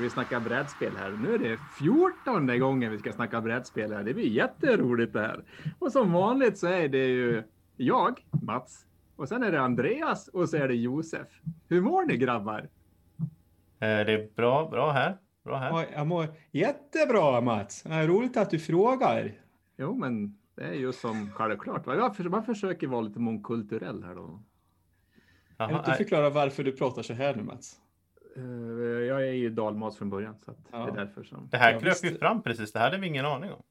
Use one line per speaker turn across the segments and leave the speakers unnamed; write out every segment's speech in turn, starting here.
vi, ska vi snacka brädspel här. Nu är det fjortonde gången vi ska snacka brädspel här. Det blir jätteroligt det här. Och som vanligt så är det ju jag, Mats, och sen är det Andreas och så är det Josef. Hur mår ni grabbar?
Eh, Det är bra, bra här. Bra här.
Ja, Jag mår jättebra Mats. Roligt att du frågar.
Jo, men det är ju som självklart. Jag försöker vara lite mångkulturell här då.
Kan du förklara varför du pratar så här nu Mats?
Eh, Jag är ju dalmas från början så att det
Ja.
är därför som.
Det här
Ja,
kröp ju fram precis. Det här hade vi ingen aning om.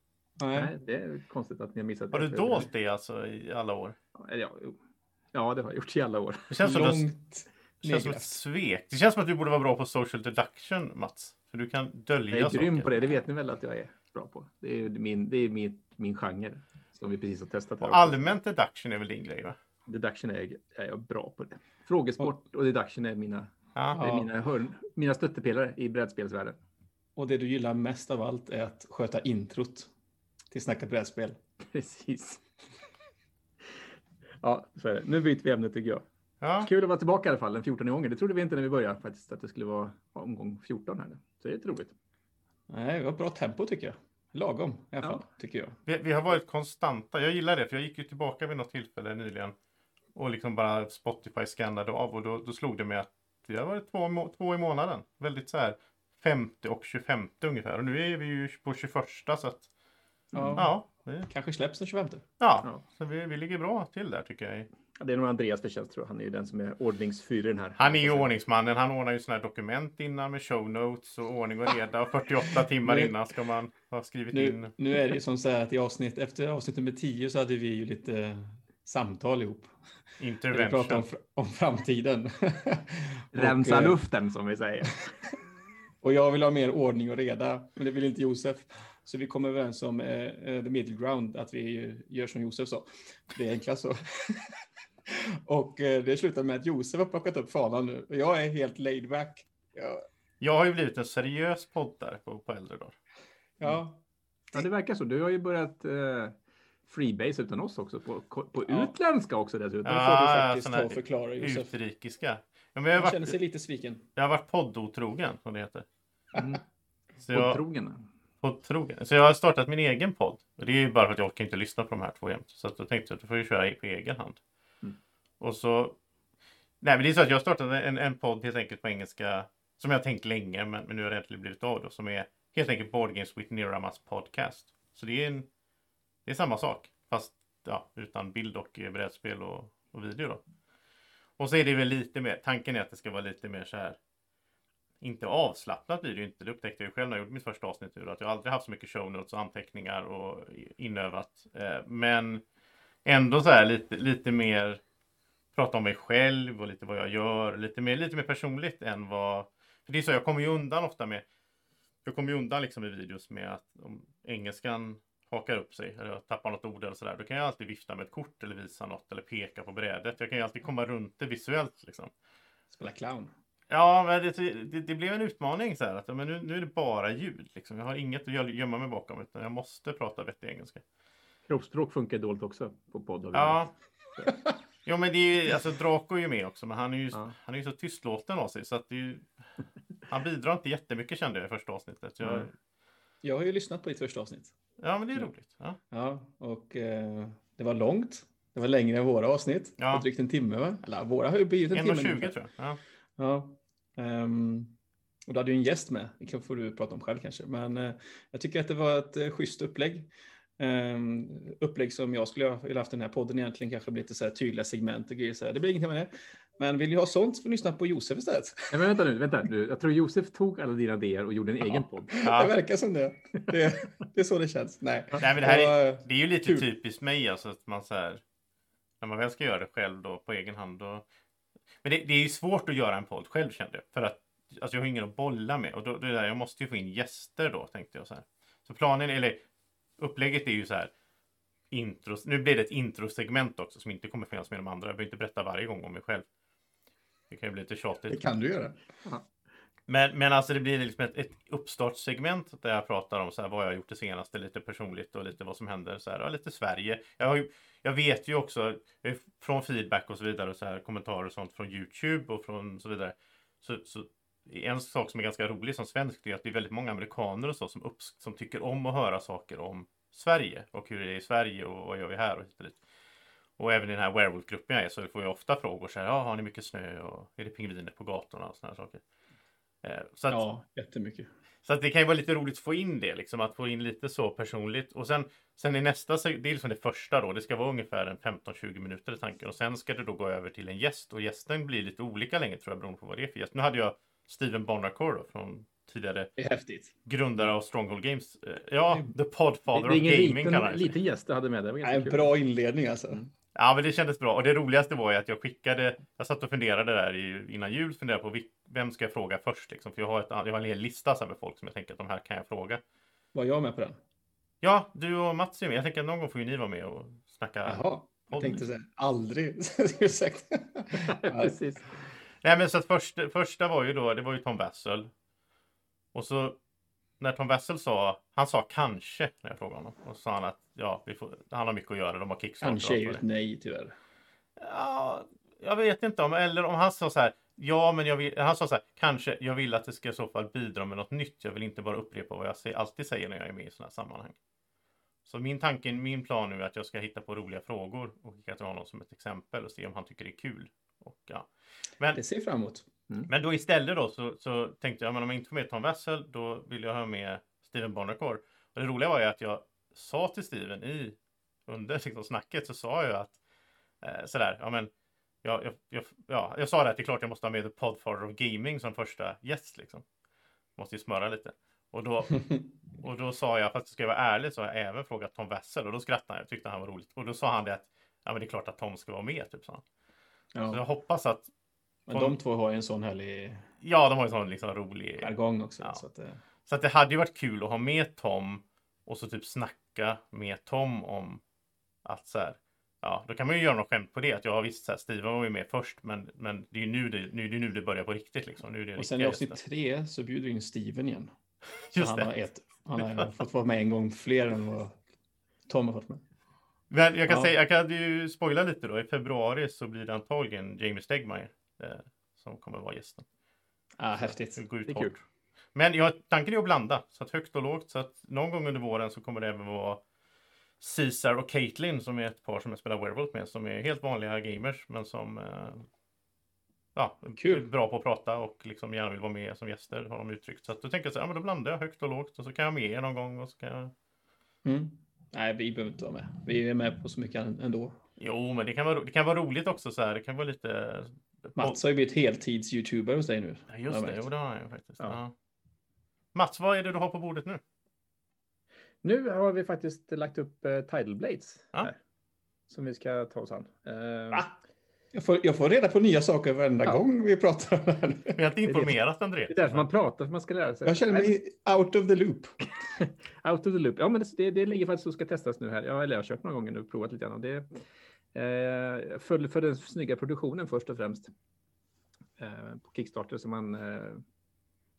Nej.
Nej, det är konstigt att ni har missat
Har du
det.
dolt det alltså i alla år?
Ja, ja, det har jag gjort i alla år.
Det känns som, det
Långt
känns som ett svek. Det känns som att du borde vara bra på social deduction, Mats. För du kan dölja
Jag är
saker.
grym på det, det vet ni väl att jag är bra på. Det är min, det är min, min genre som vi precis har testat. Här
Och allmänt deduction är väl din grej, va?
Deduction är, är jag bra på det. Frågesport och deduction är mina,
Ja.
det är
Ja.
mina, hörn, mina stöttepelare i brädspelsvärlden.
Och det du gillar mest av allt är att sköta introt till Snacka brädspel.
Precis. Ja, så är det. Nu byter vi ämne tycker jag.
ja.
Kul att vara tillbaka i alla fall, den 14 gången. Det trodde vi inte när vi började faktiskt, att det skulle vara omgång 14 här. Så det är lite roligt.
Nej, vi har bra tempo tycker jag. Lagom i alla
Ja.
fall, tycker jag.
Vi, vi har varit konstanta. Jag gillar det, för jag gick ju tillbaka vid något tillfälle nyligen och liksom bara Spotify scannade av och då, då slog det mig att vi har varit två, två i månaden. Väldigt så här 50 och 25 ungefär. Och nu är vi ju på 21 så att
Ja.
ja, det,
Kanske släpps den 25.
ja,
Ja.
så vi, vi ligger bra till där tycker jag.
Ja, Det är nog Andreas förtjänst tror jag. Han är ju den som är ordningsfyr i den här.
Han är ju ordningsmannen. Han ordnar ju sådana här dokument innan med show notes och ordning och reda. Och 48 timmar
Nu-
innan ska man ha skrivit
Nu,
in.
nu är det ju som så här att i avsnitt, efter avsnitt nummer 10 så hade vi ju lite samtal ihop. Där vi pratade om,
Intervention.
om framtiden.
Rensa
och, eh,
luften som vi säger.
och jag vill ha mer ordning och reda, men det vill inte Josef. Så vi kom överens om eh, eh, the middle ground, att vi gör som Josef sa. Det är enklast så. och eh, det slutar med att Josef har plockat upp fanan nu. Och jag är helt laid back. Ja,
Jag har ju blivit en seriös poddare på, på äldre dagar.
ja,
Ja, det verkar så. Du har ju börjat eh, freebase utan oss också. På, på
Ja.
utländska också dessutom.
det
Ja,
får du faktiskt ta och förklara Josef.
Utrikiska. Ja, men jag, har
Jag känner
varit,
sig lite sviken.
jag har varit poddotrogen, som det heter.
Mm.
Så jag,
Poddtrogen.
poddtrogen. Så jag har startat min egen podd. Och det är ju bara för att jag orkar inte lyssna på de här två jämt. Så att då tänkte jag att du får ju köra på egen hand.
Mm.
Och så... Nej, men det är så att jag startade en, en podd helt enkelt på engelska. Som jag har tänkt länge, men, men nu har det äntligen blivit av då. Som är helt enkelt Board Games with Niramas podcast. Så det är en... Det är samma sak. Fast ja, utan bild och brädspel och, och video då. Och så är det väl lite mer, tanken är att det ska vara lite mer så här. Inte avslappnat blir det ju inte, det upptäckte jag själv när jag gjorde mitt första avsnitt nu. Att jag aldrig haft så mycket show notes och anteckningar och inövat. Eh, men ändå så här lite, lite mer prata om mig själv och lite vad jag gör. Lite mer, lite mer personligt än vad... För det är så, jag kommer ju undan ofta med... Jag kommer ju undan liksom i videos med att om engelskan hakar upp sig eller jag tappar något ord eller sådär. Då kan jag alltid vifta med ett kort eller visa något eller peka på brädet. Jag kan ju alltid komma runt det visuellt liksom.
Spela clown.
Ja, men det, det, det blev en utmaning så här att men nu, nu är det bara ljud. Liksom. Jag har inget att göm- gömma mig bakom utan jag måste prata vettig engelska.
Kroppsspråk funkar dåligt också på podd.
Ja. Jo, men det är ju, alltså Draco är ju med också, men han är ju,
Ja.
han är ju så tystlåten av sig så att det är ju, han bidrar inte jättemycket kände jag i första avsnittet. Jag,
Nej.
Jag har ju lyssnat på ditt första avsnitt.
Ja, men det är roligt. Ja.
Ja, och eh, det var långt. Det var längre än våra avsnitt.
Ja.
Drygt en timme va? Eller våra har ju blivit en timme.
1,20
ungefär.
tror jag. Ja.
Ja. Ehm, och du hade ju en gäst med. Det kan- får du prata om själv kanske. Men eh, jag tycker att det var ett eh, schysst upplägg. Um, upplägg som jag skulle ha velat haft den här podden egentligen. Kanske blir lite så här tydliga segment och grejer. Så här. Det blir ingenting med det. Men vill du ha sånt så får du lyssna på Josef istället.
Nej, men vänta nu, vänta nu. Jag tror Josef tog alla dina idéer och gjorde en egen podd.
Ja.
Det verkar som det. det. Det är så det känns. Nej.
Nej, men det här är, det är ju lite
Kul.
typiskt mig alltså att man så här, när man väl ska göra det själv då på egen hand då. Men det, det är ju svårt att göra en podd själv kände jag. För att alltså jag har ingen att bolla med och då, det är där, jag måste ju få in gäster då tänkte jag så här. Så planen, eller upplägget är ju så här. Intro, nu blir det ett introsegment också som inte kommer finnas med de andra. Jag behöver inte berätta varje gång om mig själv. Det kan ju bli lite tjatigt.
det kan du göra.
Men, men alltså det blir liksom ett, ett uppstartssegment där jag pratar om så här vad jag har gjort det senaste, lite personligt och lite vad som händer, så här, och lite Sverige. Jag, har ju, jag vet ju också eh, från feedback och så vidare och så här kommentarer och sånt från Youtube och från så vidare. Så, så en sak som är ganska rolig som svensk är att det är väldigt många amerikaner och så som, upp, som tycker om att höra saker om Sverige och hur det är i Sverige och vad gör vi här och hit och dit. Och även i den här werewolf-gruppen jag är så får jag ofta frågor så här, ja, har ni mycket snö och är det pingviner på gatorna och sådana saker.
Eh, så att, ja, jättemycket.
Så att det kan ju vara lite roligt att få in det, liksom att få in lite så personligt. Och sen, sen i nästa, det är liksom det första då, det ska vara ungefär en 15-20 minuter i tanken. Och sen ska det då gå över till en gäst och gästen blir lite olika länge tror jag beroende på vad det är för gäst. Nu hade jag Steven Bonarcore då från tidigare
häftigt.
grundare av Stronghold Games. Eh, ja, the podfather of gaming
liten, kallar liten gäst du hade med dig.
En bra inledning alltså. Mm.
Ja, men det kändes bra. Och det roligaste var ju att jag skickade, jag satt och funderade där innan jul, funderade på vem ska jag fråga först liksom? För jag har, ett, jag har en hel lista så med folk som jag tänker att de här kan jag fråga.
Var jag med på den?
Ja, du och Mats är med. Jag tänker att någon gång får ju ni vara med och snacka.
Jaha, jag tänkte säga aldrig.
Precis. Nej, men så att först, första var ju då, det var ju Tom Wessel. Och så när Tom Wessel sa, han sa kanske när jag frågade honom. Och så sa han att ja, får, han har mycket att göra, de har kickstarter.
Kanske är ju ett nej tyvärr.
Ja, jag vet inte om, eller om han sa så här, ja men jag vill, han sa så här, kanske, jag vill att det ska i så fall bidra med något nytt. Jag vill inte bara upprepa vad jag säger, alltid säger när jag är med i sådana här sammanhang. Så min tanke, min plan nu är att jag ska hitta på roliga frågor och skicka till honom som ett exempel och se om han tycker det är kul. Och, ja.
men, det ser fram emot.
Mm. Men då istället då så, så tänkte jag, men om jag inte får med Tom Wessel, då vill jag ha med Steven Bonnercore. Och det roliga var ju att jag sa till Steven i under liksom, snacket så sa jag att eh, sådär, ja men jag, jag, jag, ja, jag sa det att det är klart jag måste ha med The Podfather of Gaming som första gäst liksom. Måste ju smöra lite. Och då, och då sa jag, fast ska jag vara ärlig, så har jag även frågat Tom Wessel och då skrattade jag, tyckte han var roligt. Och då sa han det att, ja men det är klart att Tom ska vara med, typ så. Ja. Så jag hoppas att
men de två har ju en sån härlig...
Ja, de har ju en sån liksom rolig...
Jargong också.
Ja.
Så, att, det...
så att det hade ju varit kul att ha med Tom och så typ snacka med Tom om att så här, ja, då kan man ju göra något skämt på det. Att jag har visst så här, Steven var ju med först, men, men det är ju nu det, nu, det, nu det börjar på riktigt liksom. Nu är det
och sen i avsnitt tre så bjuder vi in Steven igen. Just han det. Har ett, han har fått vara med en gång fler än vad Tom har fått med.
Men jag kan ja. säga, jag kan ju spoila lite då. I februari så blir det antagligen Jamie Stegmaier eh, som kommer vara gästen.
Ah, häftigt.
Det, det är kul. Men ja, tanken är att blanda, så att högt och lågt. Så att någon gång under våren så kommer det även vara Caesar och Caitlyn som är ett par som jag spelar Werewolf med, som är helt vanliga gamers, men som eh, ja, Kul. bra på att prata och liksom gärna vill vara med som gäster, har de uttryckt. Så att då tänker jag så här, ja, men då blandar jag högt och lågt och så kan jag med er någon gång och så kan jag...
Mm. Nej, vi behöver inte vara med. Vi är med på så mycket ändå.
Jo, men det kan vara, det kan vara roligt också så här. Det kan vara lite
Mats har ju blivit heltids-youtuber hos dig nu.
Ja, just det, jo, det har han ju faktiskt. Ja. Ja. Mats, vad är det du har på bordet nu?
Nu har vi faktiskt lagt upp uh, Tidal Blades. Ja. Här, som vi ska ta oss an. Uh,
Va? Jag får, jag får reda på nya saker varenda ja. gång vi pratar om det här.
Vi har inte informerat André.
Det är därför man pratar, för man ska lära sig.
Jag känner mig out of the loop.
out of the loop. Ja, men det, det ligger faktiskt och ska testas nu här. Ja, eller jag har kört några gånger nu och provat lite grann. Det, Eh, för, för den snygga produktionen först och främst. Eh, på Kickstarter som man eh,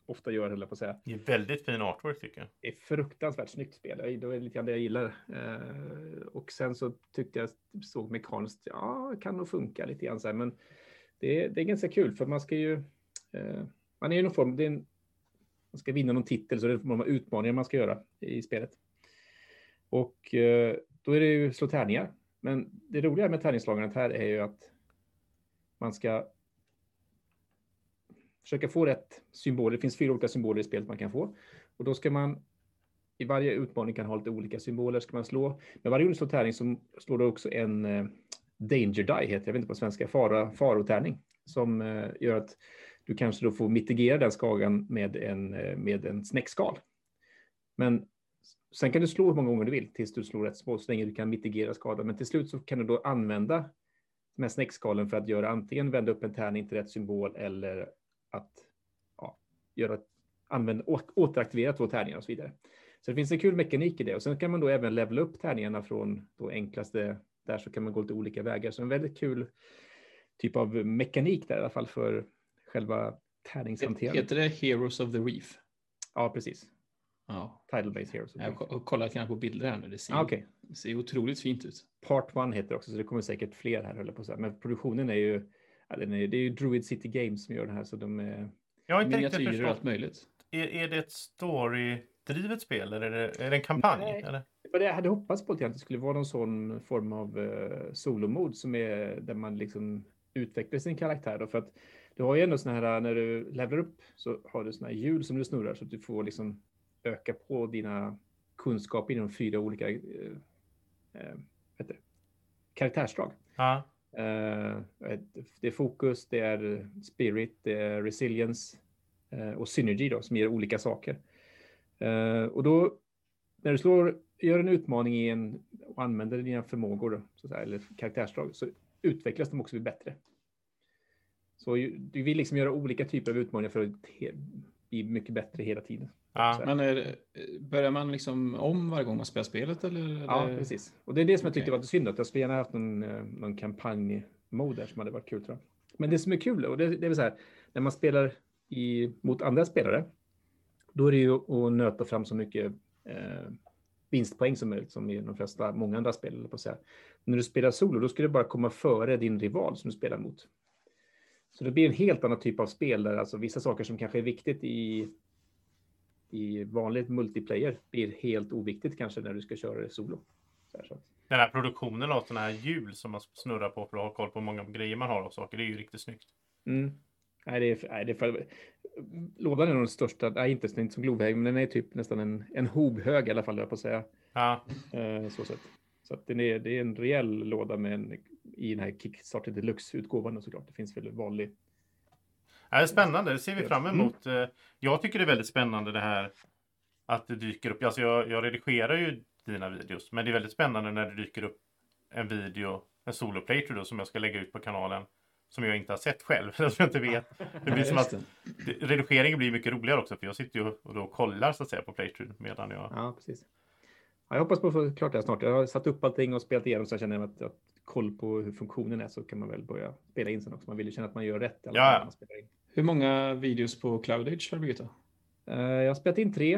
ofta gör, höll på att säga.
Det är väldigt fin artwork tycker jag.
Det är fruktansvärt snyggt spel. Det är lite grann det jag gillar. Eh, och sen så tyckte jag såg mekaniskt, ja, kan nog funka lite grann så här, men det är, det är ganska kul för man ska ju, man är ju någon form, det är en, man ska vinna någon titel så det är av utmaningar man ska göra i spelet. Och då är det ju slå tärningar men det roliga med tärningsslagandet här är ju att man ska försöka få rätt symboler. Det finns fyra olika symboler i spelet man kan få. Och då ska man i varje utmaning kan ha lite olika symboler. Ska man slå. Men varje gång du slår tärning så slår du också en eh, danger die, heter jag vet inte på svenska, fara, farotärning. Som eh, gör att du kanske då får mitigera den skagan med en, eh, med en snäckskal. Men Sen kan du slå hur många gånger du vill tills du slår rätt spår, så länge du kan mitigera skadan. Men till slut så kan du då använda här snäckskalen för att göra antingen vända upp en tärning till rätt symbol eller att ja, göra, använda, återaktivera två tärningar och så vidare. Så det finns en kul mekanik i det och sen kan man då även levela upp tärningarna från då enklaste där så kan man gå lite olika vägar. Så en väldigt kul typ av mekanik där i alla fall för själva tärningshanterandet.
Heter det Heroes of the Reef?
Ja, precis.
Ja.
Title Base Heroes.
Jag har kollat kanske på bilder här nu. Det ser,
ah, okay.
det ser otroligt fint ut.
Part One heter det också, så det kommer säkert fler här, höll på så här. Men produktionen är ju, ja, den är, det är ju Druid City Games som gör det här, så de är...
Jag har inte riktigt
Miniatyrer och allt
förstått.
möjligt.
Är, är det ett story-drivet spel eller är det, är det en kampanj?
Nej.
Eller?
Vad jag hade hoppats på lite att det skulle vara någon sån form av uh, solomod som är där man liksom utvecklar sin karaktär. Då, för att du har ju ändå såna här, när du levlar upp så har du såna här hjul som du snurrar så att du får liksom öka på dina kunskaper inom fyra olika uh, vet du, karaktärsdrag.
Ja.
Eh, det är fokus, det är spirit, det är resilience eh, och synergy då, som ger olika saker. Eh, och då, när du slår, gör en utmaning i en, och använder dina förmågor, då, så säga, eller karaktärsdrag, så utvecklas de också bättre. Så du vill liksom göra olika typer av utmaningar för att bli mycket bättre hela tiden.
Ja.
Så-
Men är, det- börjar man liksom om varje gång man spelar spelet eller?
Ja,
det-
precis. Och det är det som jag tyckte
Okej.
var synd, att jag skulle gärna haft någon, eh, någon kampanjmode som hade varit kul tror jag. Men det som är kul, och det, det är väl så här, när man spelar i, mot andra spelare, då är det ju att nöta fram så mycket eh, vinstpoäng som möjligt, som i de flesta, många andra spel, på säga. När du spelar solo, då ska du bara komma före din rival som du spelar mot. Så det blir en helt annan typ av spel där alltså vissa saker som kanske är viktigt i, i vanligt multiplayer blir helt oviktigt kanske när du ska köra det solo. Så
Den här produktionen av sådana här hjul som man snurrar på för att ha koll på hur många grejer man har och saker. Det är ju riktigt snyggt.
Mm. Nej, det är, nej, det är för, lådan är nog den största, nej inte, inte som Globeheim, men den är typ nästan en, en hovhög i alla fall, jag på att säga.
Ja.
Eh, så sätt. Så att den är, det är en rejäl låda med en, i den här Kickstarter Deluxe-utgåvan och såklart. Det finns väl vanlig.
Ja, Det är spännande, det ser vi fram
Mm.
emot. Eh, Jag tycker det är väldigt spännande det här att det dyker upp. Alltså jag, jag redigerar ju dina videos, men det är väldigt spännande när det dyker upp en video, en solo playthrough då, som jag ska lägga ut på kanalen som jag inte har sett själv, som jag inte vet. Det blir som att redigeringen blir mycket roligare också, för jag sitter ju och då kollar så att säga på playthrough medan jag...
Ja, precis. Ja, jag hoppas på att få klart det här snart. Jag har satt upp allting och spelat igenom så jag känner att jag har koll på hur funktionen är så kan man väl börja spela in sen också. Man vill ju känna att man gör rätt. alla
Ja, ja.
man spelar in.
Hur många videos på Cloudage har du Birgitta?
Eh, jag har spelat in tre.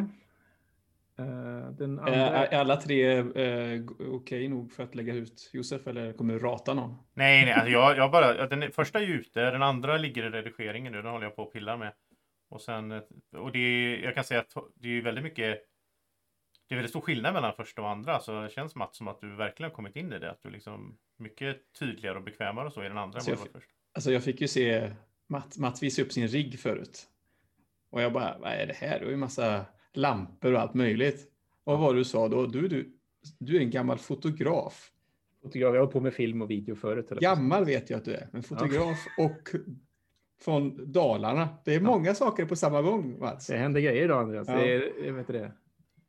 Eh, den andra...
Är, alla tre eh, okej nog för att lägga ut Josef eller kommer du rata någon?
Nej, nej, alltså jag, jag bara... Den första är ute, den andra ligger i redigeringen nu, den håller jag på och pillar med. Och sen... eh, Och det är, jag kan säga att det är väldigt mycket... Det är väldigt stor skillnad mellan första och andra, så det känns Mats som att du verkligen har kommit in i det. Att du liksom mycket tydligare och bekvämare och så i den andra än
Så
vad
jag. Alltså jag fick ju se Matt, Matt visa upp sin rigg förut. Och jag bara, vad är det här? Det är ju massa lampor och allt möjligt. Och vad var det du sa då? Du, du, du är en gammal fotograf.
Fotograf. Jag har på med film och video förut. säga.
Gammal vet jag att du är, men fotograf och från Dalarna. Det är många saker på samma gång, Mats.
Det händer grejer idag, Andreas.
Ja.
Det är, jag vet det.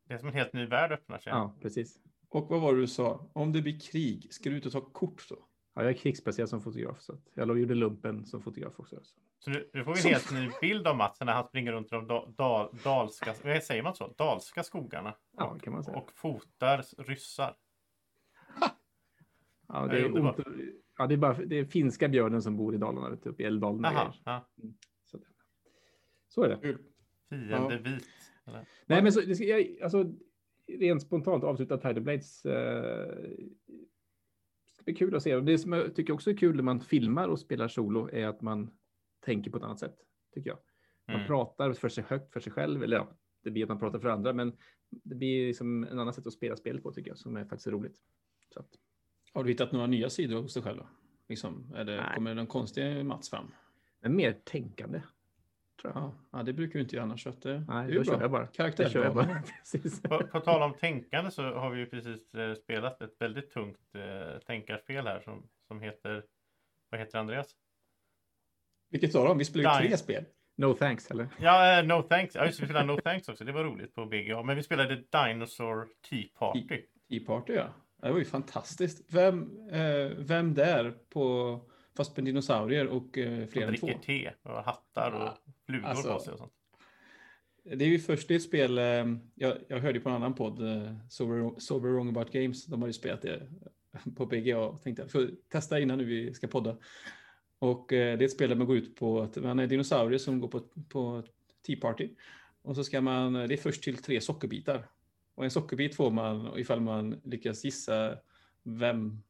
Det är som en helt ny värld öppnar sig.
Ja, precis.
Och vad var det du sa? Om det blir krig, ska du ut och ta kort då?
Ja, jag är krigsplacerad som fotograf, så att jag gjorde lumpen som fotograf också. Så.
Så nu, nu får vi en helt ny bild av Mats när han springer runt i de da, dal, dalska, vad säger man så? Dalska skogarna.
Ja, kan man säga.
Och fotar ryssar.
Ja,
det
det
är
ont, ja, det är bara det är finska björnen som bor i Dalarna, vet du, uppe i Älvdalen. och
ja.
Så, så är det.
Fiende
Ja.
vit. Eller?
Nej, men så, det ska, jag, alltså, rent spontant avsluta Tidal Blades. Eh, det blir kul att se. Och det som jag tycker också är kul när man filmar och spelar solo är att man tänker på ett annat sätt, tycker jag. Man
Mm.
pratar för sig högt för sig själv, eller ja, det blir att man pratar för andra, men det blir liksom en annan sätt att spela spelet på, tycker jag, som är faktiskt roligt. Att,
Har du hittat några nya sidor hos dig själv? Liksom, är det, kommer det någon konstig Mats fram?
men mer tänkande, tror jag.
Ja, det brukar vi inte göra annars. Så att det,
Nej,
det
då kör jag bara. Då
Karaktärsdrag.
kör jag bara. Precis.
På, på tal om tänkande så har vi ju precis eh, spelat ett väldigt tungt eh, tänkarspel här som, som heter, vad heter Andreas?
Vilket av dem? Vi spelar ju tre spel.
No thanks, eller?
Ja, eh, No Thanks. Ja, just vi spelade No Thanks också. Det var roligt på BGA. Men vi spelade Dinosaur Tea Party.
Tea Party, ja. Det var ju fantastiskt. Vem, eh, vem där på, fast med dinosaurier och eh, fler än två?
dricker te och hattar och flugor
Alltså,
på sig och sånt.
Det är ju först ett spel, eh, jag, jag hörde på en annan podd, eh, Sober, Sober Wrong About Games, de har ju spelat det på BGA och tänkte jag får testa innan nu vi ska podda. Och eh, det är ett spel där man går ut på att man är dinosaurier som går på, på Tea Party. Och så ska man, det är först till tre sockerbitar. Och en sockerbit får man ifall man lyckas gissa vem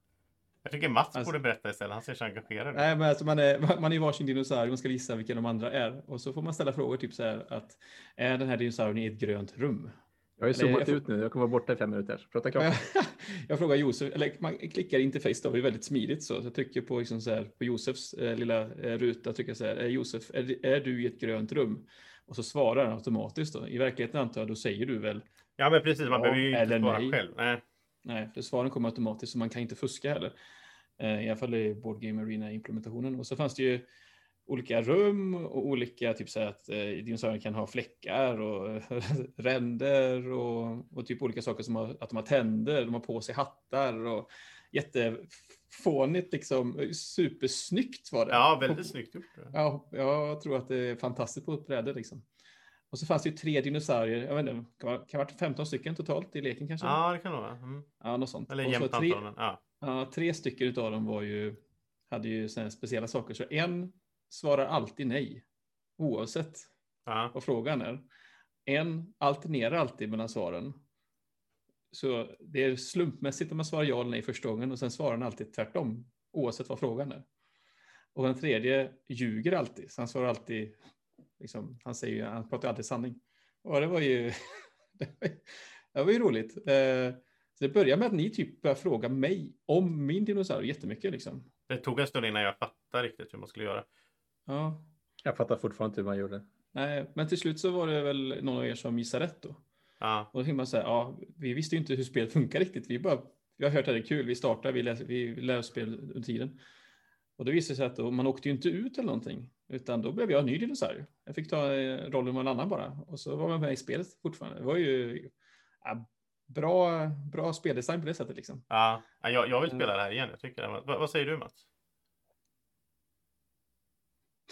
Jag tycker Mats
Alltså-
borde berätta istället. Han ser så engagerad ut.
Nej, men alltså man, är, man är varsin dinosaurie, man ska gissa vilka de andra är. Och så får man ställa frågor, typ så här att är den här dinosaurien i ett grönt rum?
Jag har ju zoomat ut nu. Jag kommer vara borta i fem minuter. Så Prata klart.
jag frågar Josef, eller man klickar interface då, det är väldigt smidigt så. så jag trycker på, liksom så här, på Josefs eh, lilla eh, ruta, trycker jag så här, eh, Josef, är, är du i ett grönt rum? Och så svarar han automatiskt då. I verkligheten antar jag, då säger du väl
Ja, men precis. Man
Ja,
behöver ju inte svara
nej.
själv. Nej.
Nej, för svaren kommer automatiskt så man kan inte fuska heller. Eh, I alla fall i Board Game Arena-implementationen. Och så fanns det ju olika rum och olika, typ så här att eh, dinosaurier kan ha fläckar och ränder och, och typ olika saker som har, att de har tänder, de har på sig hattar och jättefånigt liksom, supersnyggt var det.
Ja, väldigt snyggt gjort.
Ja, jag tror att det är fantastiskt på ett bräde liksom. Och så fanns det ju tre dinosaurier, jag vet inte, kan det ha varit 15 stycken totalt i leken kanske?
Ja, det kan det vara. Mm.
Ja, något sånt.
Eller jämnt
tre,
Ja.
ja, tre stycken utav dem var ju, hade ju såna speciella saker. Så en svarar alltid nej, oavsett
Ja.
vad frågan är. En alternerar alltid mellan svaren. Så det är slumpmässigt om man svarar ja eller nej första gången och sen svarar han alltid tvärtom, oavsett vad frågan är. Och den tredje ljuger alltid, så han svarar alltid, liksom, han, säger, ju- han pratar alltid sanning. Och det var ju, det var ju, det var ju roligt. Eh, Så det börjar med att ni typ börjar fråga mig om min dinosaurie jättemycket liksom.
Det tog en stund innan jag fattade riktigt hur man skulle göra.
Ja,
Jag fattar fortfarande inte hur man gjorde.
nej, men till slut så var det väl någon av er som gissade rätt då.
Ja.
Och då man säga, ja, vi visste ju inte hur spelet funkar riktigt. Vi bara, vi har hört att det är kul, vi startar, vi, läser, vi lär oss spel under tiden. Och det visade sig att då, man åkte ju inte ut eller någonting, utan då blev jag en ny dinosaurie. Jag fick ta eh, rollen med en annan bara, och så var man med i spelet fortfarande. Det var ju ja, bra, bra speldesign på det sättet liksom.
Ja, Ja, jag, jag vill spela det här igen. Jag tycker det. Vad, vad säger du Mats?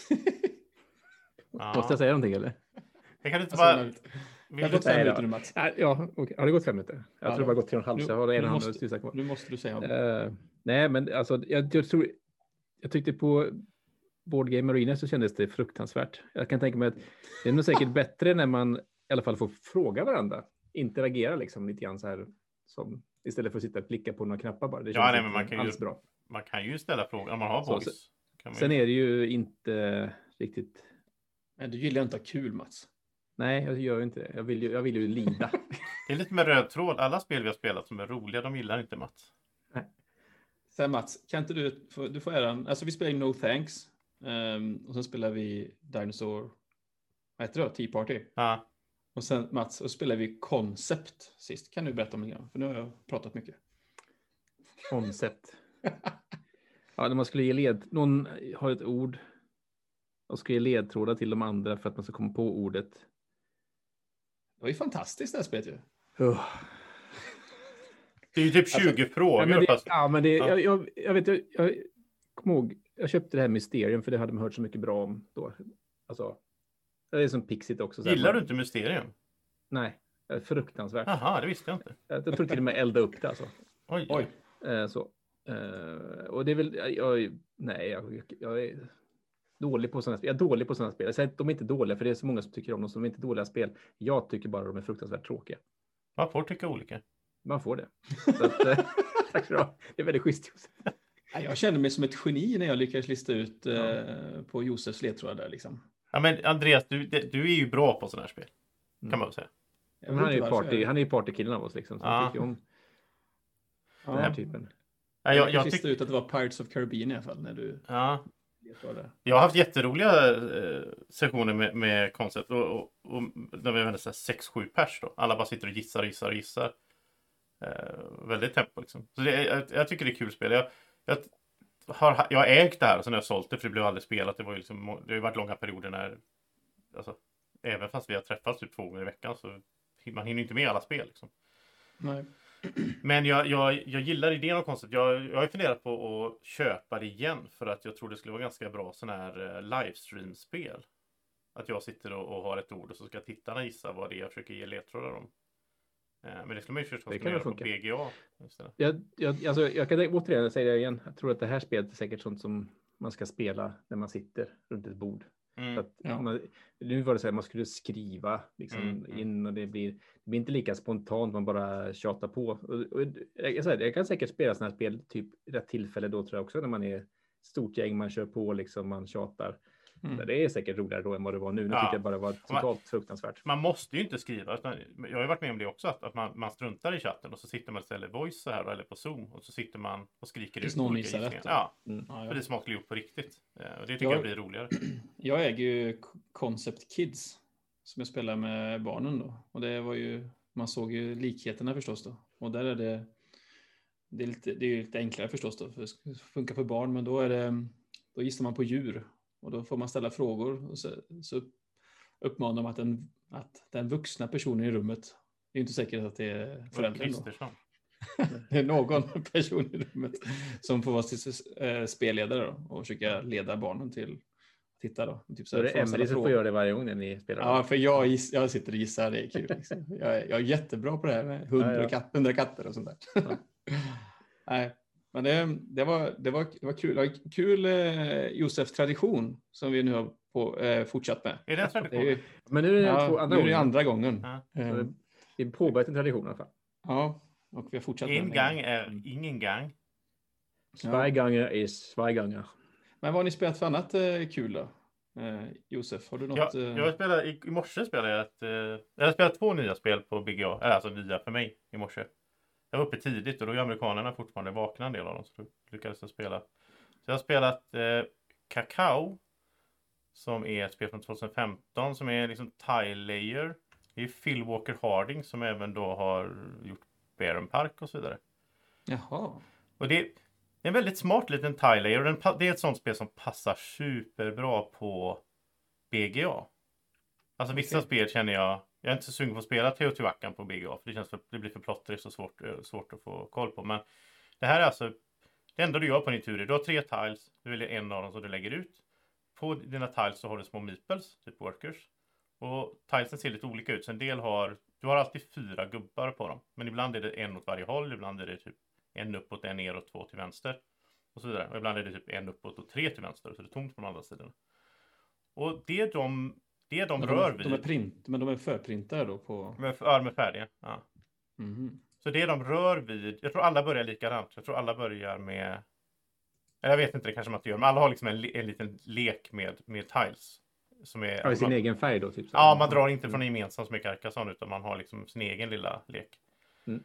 Ja.
Måste jag säga någonting eller?
Jag kan inte
Alltså,
bara...
det har gått fem minuter nu Mats.
Ja, Ja, okej. har det gått fem minuter? Jag
Ja,
tror det bara gått tre och en halv,
nu-
så jag har en
nu
hand
måste-
och sista kvar.
Nu måste du säga.
Eh, nej, men alltså, jag, jag tror, jag tyckte på Board Game Arena så kändes det fruktansvärt. Jag kan tänka mig att det är nog säkert bättre när man i alla fall får fråga varandra, interagera liksom lite grann så här som istället för att sitta och klicka på några knappar bara. Det
Ja, nej, men man kan ju-
bra.
Man kan ju ställa frågor om man har
Så-
voice. Kan man ju...
Sen är det ju inte riktigt.
Men du gillar inte att ha kul Mats.
Nej, jag gör inte det. Jag vill ju, jag vill ju lida.
Det är lite med röd tråd. Alla spel vi har spelat som är roliga, de gillar inte Mats.
Sen Mats, kan inte du, du får äran, alltså vi spelar ju No Thanks ehm, och sen spelar vi Dinosaur, vad heter det? Tea Party.
Ja.
Och sen Mats, så spelar vi Concept sist. Kan du berätta om det? För nu har jag pratat mycket.
Koncept. Ja, när man skulle ge led, någon har ett ord och ska ge ledtrådar till de andra för att man ska komma på ordet.
Det var ju fantastiskt det här spelet ju.
Det är ju typ 20
Ja,
frågor.
men det,
fast...
ja, men det,
Ja.
Jag, jag, jag vet, jag, jag kommer ihåg, jag köpte det här Mysterium för det hade man hört så mycket bra om då. Alltså, det är som Pixit också. så här,
Gillar
man-
du inte Mysterium?
Nej, fruktansvärt.
Jaha, det visste jag inte.
Jag, jag tror till och med elda upp det alltså.
Oj.
Oj.
Eh, så. Eh, och det är väl, jag, jag, nej, jag, jag är dålig på sådana spel. Jag är dålig på sådana spel. Jag säger att de är inte dåliga, för det är så många som tycker om dem, så de är inte dåliga spel. Jag tycker bara de är fruktansvärt tråkiga.
Man får tycka olika.
Man får det. Så att, eh, tack så du ha. Det är väldigt schysst. Josef.
Jag kände mig som ett geni när jag lyckades lista ut eh, på Josefs ledtrådar där liksom.
Ja, men Andreas, du, det- du är ju bra på sådana här spel.
Mm.
Kan man väl säga.
Men han är ju party, han är ju partykillen av oss liksom. Så
Ja.
tycker om
Ja.
den här typen.
Ja,
Jag,
jag,
jag
jag,
lista
tyck,
ut att det var Pirates of Caribbean i alla fall när du
ja, jag har haft jätteroliga eh, sessioner med, med koncept och, och, och när vi använder 6-7 pers då. Alla bara sitter och gissar och gissar och gissar. Eh, väldigt tempo liksom. Så det, jag, jag tycker det är kul spel. Jag, jag, har, jag har ägt det här och sen har jag sålt det för det blev aldrig spelat. Det, var ju liksom, det har ju varit långa perioder när, alltså, även fast vi har träffats typ två gånger i veckan så man hinner inte med alla spel liksom.
Nej.
Men jag, jag, jag gillar idén om koncept. Jag, jag har funderat på att köpa det igen för att jag tror det skulle vara ganska bra sån här eh, livestream-spel. Att jag sitter och, och har ett ord och så ska tittarna gissa vad det är jag försöker ge ledtrådar om. Eh, Men det skulle man ju förstås kunna göra på BGA.
Jag, jag, alltså, jag kan återigen säga det igen. Jag tror att det här spelet är säkert sånt som man ska spela när man sitter runt ett bord.
Mm.
Att
Ja.
man, nu var det så här, man skulle skriva liksom,
Mm, mm.
in och det blir, det blir inte lika spontant, man bara tjatar på. Och, och, jag, säger, jag kan säkert spela sådana här spel, typ rätt tillfälle då tror jag också, när man är stort gäng, man kör på, liksom, man tjatar.
Mm.
Det är säkert roligare då än vad det var nu. Nu
Ja.
tyckte jag bara det var totalt fruktansvärt.
Man måste ju inte skriva. Utan jag har ju varit med om det också. Att, att man, man struntar i chatten och så sitter man istället voice här eller på zoom. Och så sitter man och skriker
Tills
ut
någon
olika
missar rätt.
Ja,
Mm.
Ja,
för det
ja.
är som att gjort på riktigt. Eh, Och det tycker
Jag-
jag blir roligare.
Jag äger ju Concept Kids som jag spelar med barnen då. Och det var ju, man såg ju likheterna förstås då. Och där är det, det är, lite, det är ju lite enklare förstås då, för det funkar för barn, men då är det, då gissar man på djur. Och då får man ställa frågor och så, så uppmanar man att den, att den vuxna personen i rummet, det är ju inte säkert att det är föräldern. Det är någon person i rummet som får vara eh, spelledare då, och försöka leda barnen till att titta då. Typ
Så är det Emelie som får göra det varje gång när ni spelar.
Ja, för jag, giss, jag sitter och gissar, det är kul. Liksom. Jag, är, jag är jättebra på det här med hundra,
Ja, ja.
Katt, hundra katter och sånt där. Nej, men det, det, var, det, var, det var kul. Det var kul eh, Josef tradition som vi nu har på, eh, fortsatt med.
Är det en
Det är
tradition?
ju,
Men nu är det
ja,
två andra
nu är det andra gången.
Ja.
Eh,
Så Vi har påbörjat en tradition i alla fall.
Ja, och vi har fortsatt med
En
den.
gång är ingen gång.
Zwei gånger är zwei gånger.
Men vad har ni spelat för annat eh, kul då? Eh, Josef, har du något?
Jag,
eh,
jag spelade, i, I morse spelade jag ett... Eh, jag spelade två nya spel på BGA. Eller alltså nya för mig i morse. Jag var uppe tidigt och då är amerikanerna fortfarande vakna en del av dem. Så då lyckades jag spela. Så jag har spelat eh, Kakao. Som är ett spel från 2015 som är liksom Tile Layer. Det är Phil Walker Harding som även då har gjort Baron Park och så vidare.
Jaha.
Och det, är en väldigt smart liten tile layer. och Den, det är ett sånt spel som passar superbra på BGA. Alltså vissa spel känner jag, jag är inte så sugen på att spela Teotihuacan på BGA. För det känns för, det blir för plottrigt och svårt, eh, svårt att få koll på. Men det här är alltså det enda du gör på din tur är du har tre tiles. Du väljer en av dem som du lägger ut. På dina tiles så har du små meeples, typ workers. Och tilesen ser lite olika ut. Så en del har, du har alltid fyra gubbar på dem. Men ibland är det en åt varje håll. Ibland är det typ en uppåt, en neråt, två till vänster. Och så vidare. Och ibland är det typ en uppåt och tre till vänster. Så det är tomt på de andra sidorna. Och det de, det de
Men
rör
de,
vid.
de är print, men de är förprintade då på...
Med, ja, de är färdiga. Ja.
Mhm.
Så det de rör vid, jag tror alla börjar likadant. Jag tror alla börjar med, jag vet inte, det kanske man inte gör, men alla har liksom en, en liten lek med, med tiles. Som är,
Ja, sin
man,
egen färg då? Typ, så.
ja, man drar inte från en gemensam som är Carcassonne, utan man har liksom sin egen lilla lek.
Mm.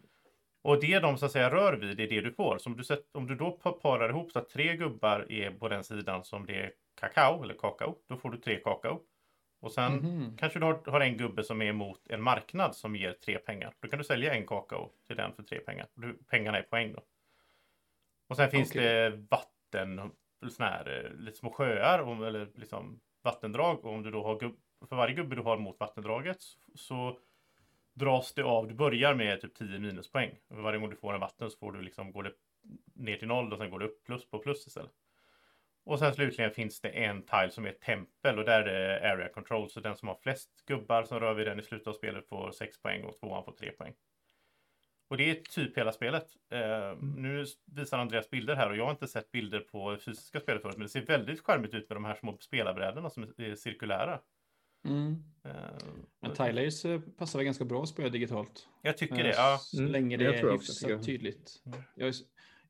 Och det de så att säga rör vid är det du får. Så om du, sett, om du då pa- parar ihop så att tre gubbar är på den sidan som det är kakao, eller kakao, då får du tre kakao. Och sen
Mhm.
Kanske du har, har en gubbe som är emot en marknad som ger tre pengar. Då kan du sälja en kakao till den för tre pengar. Du, pengarna är poäng då. Och sen finns
Okej.
det vatten, såna här eh, lite små sjöar eller liksom vattendrag. Och om du då har gubb, för varje gubbe du har mot vattendraget så, dras det av. Du börjar med typ 10 minuspoäng. Varje gång du får en vatten så får du liksom, går det ner till noll och sen går det upp plus på plus istället. Och sen slutligen finns det en tile som är tempel och där är det area control. Så den som har flest gubbar som rör vid den i slutet av spelet får 6 poäng och tvåan får 3 poäng. Och det är typ hela spelet. Eh, Nu visar Andreas bilder här och jag har inte sett bilder på det fysiska spelet förut. Men det ser väldigt charmigt ut med de här små spelarbrädorna som är cirkulära.
Mm.
Eh,
Men Tilelayers passar väl ganska bra att spela digitalt.
Jag tycker
Eh,
det. Ja.
Så
Mm,
länge det
jag
är hyfsat
jag.
tydligt.
Mm.
Jag, är-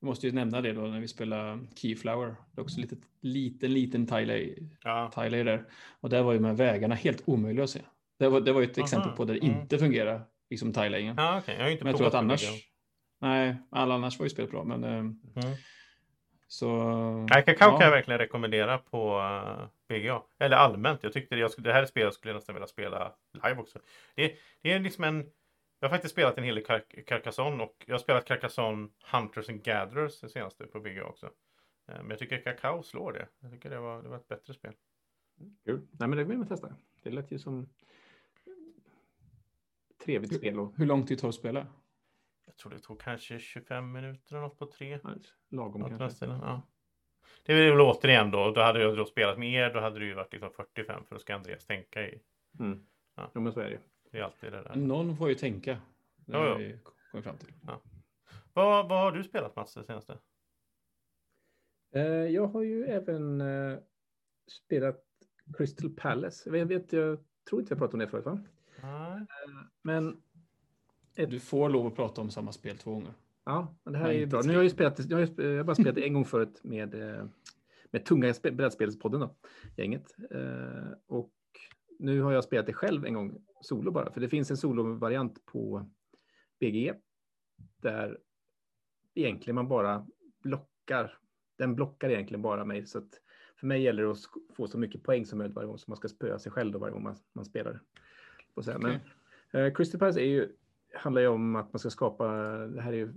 jag måste ju nämna det då när vi spelar Keyflower. Det är också lite liten, liten Tiley
ja.
Där. Och där var ju med vägarna helt omöjliga att se. Det var, det var ju ett
Aha,
exempel på där det
mm.
inte fungerar, liksom Tileyen.
Ja, okej. Jag har inte
Men jag tror att annars, nej, alla annars var ju spelet bra, men eh,
Mm.
så.
Kakao
ja.
kan jag verkligen rekommendera på uh, BGA. Eller allmänt. Jag tyckte det, jag det här spelet skulle jag nästan vilja spela live också. Det, det är liksom en... Jag har faktiskt spelat en hel del Car- Carcassonne och jag har spelat Carcassonne Hunters and Gatherers det senaste på BGA också. Eh, Men jag tycker kakao slår det. Jag tycker det var, det var ett bättre spel.
Kul. Nej, men det vill man testa. Det lät ju som trevligt spel och
Hur lång tid tar det att spela?
Jag tror det tog kanske 25 minuter eller något på tre.
ja, lagom
Något
kanske.
stilen, ja. Det är väl återigen då, då hade jag då spelat med er, då hade det ju varit liksom 45 för då ska Andreas tänka i.
Mm.
Ja.
Jo, men så är det.
Det är alltid det där.
Någon får ju tänka. Det
Ja,
har
ja.
vi kommit fram till.
Vad, vad har du spelat Mats det senaste?
Eh, jag har ju även eh, spelat Crystal Palace. Jag, vet, jag tror inte jag pratade om det förut, va?
Nej.
Men
Du får lov att prata om samma spel två gånger.
ja, men det här
Nej,
är ju bra. Nu har jag ju spelat, jag har, ju- jag har bara spelat en gång förut med, eh, med tunga spe- brädspelspodden då, gänget. Eh, Och nu har jag spelat det själv en gång solo bara, för det finns en solovariant på BGE där egentligen man bara blockar. Den blockar egentligen bara mig. Så att för mig gäller det att få så mycket poäng som möjligt varje gång som man ska spöa sig själv då varje gång man, man spelar. Säga. Men eh, Crystal Palace är ju, handlar ju om att man ska skapa, det här är ju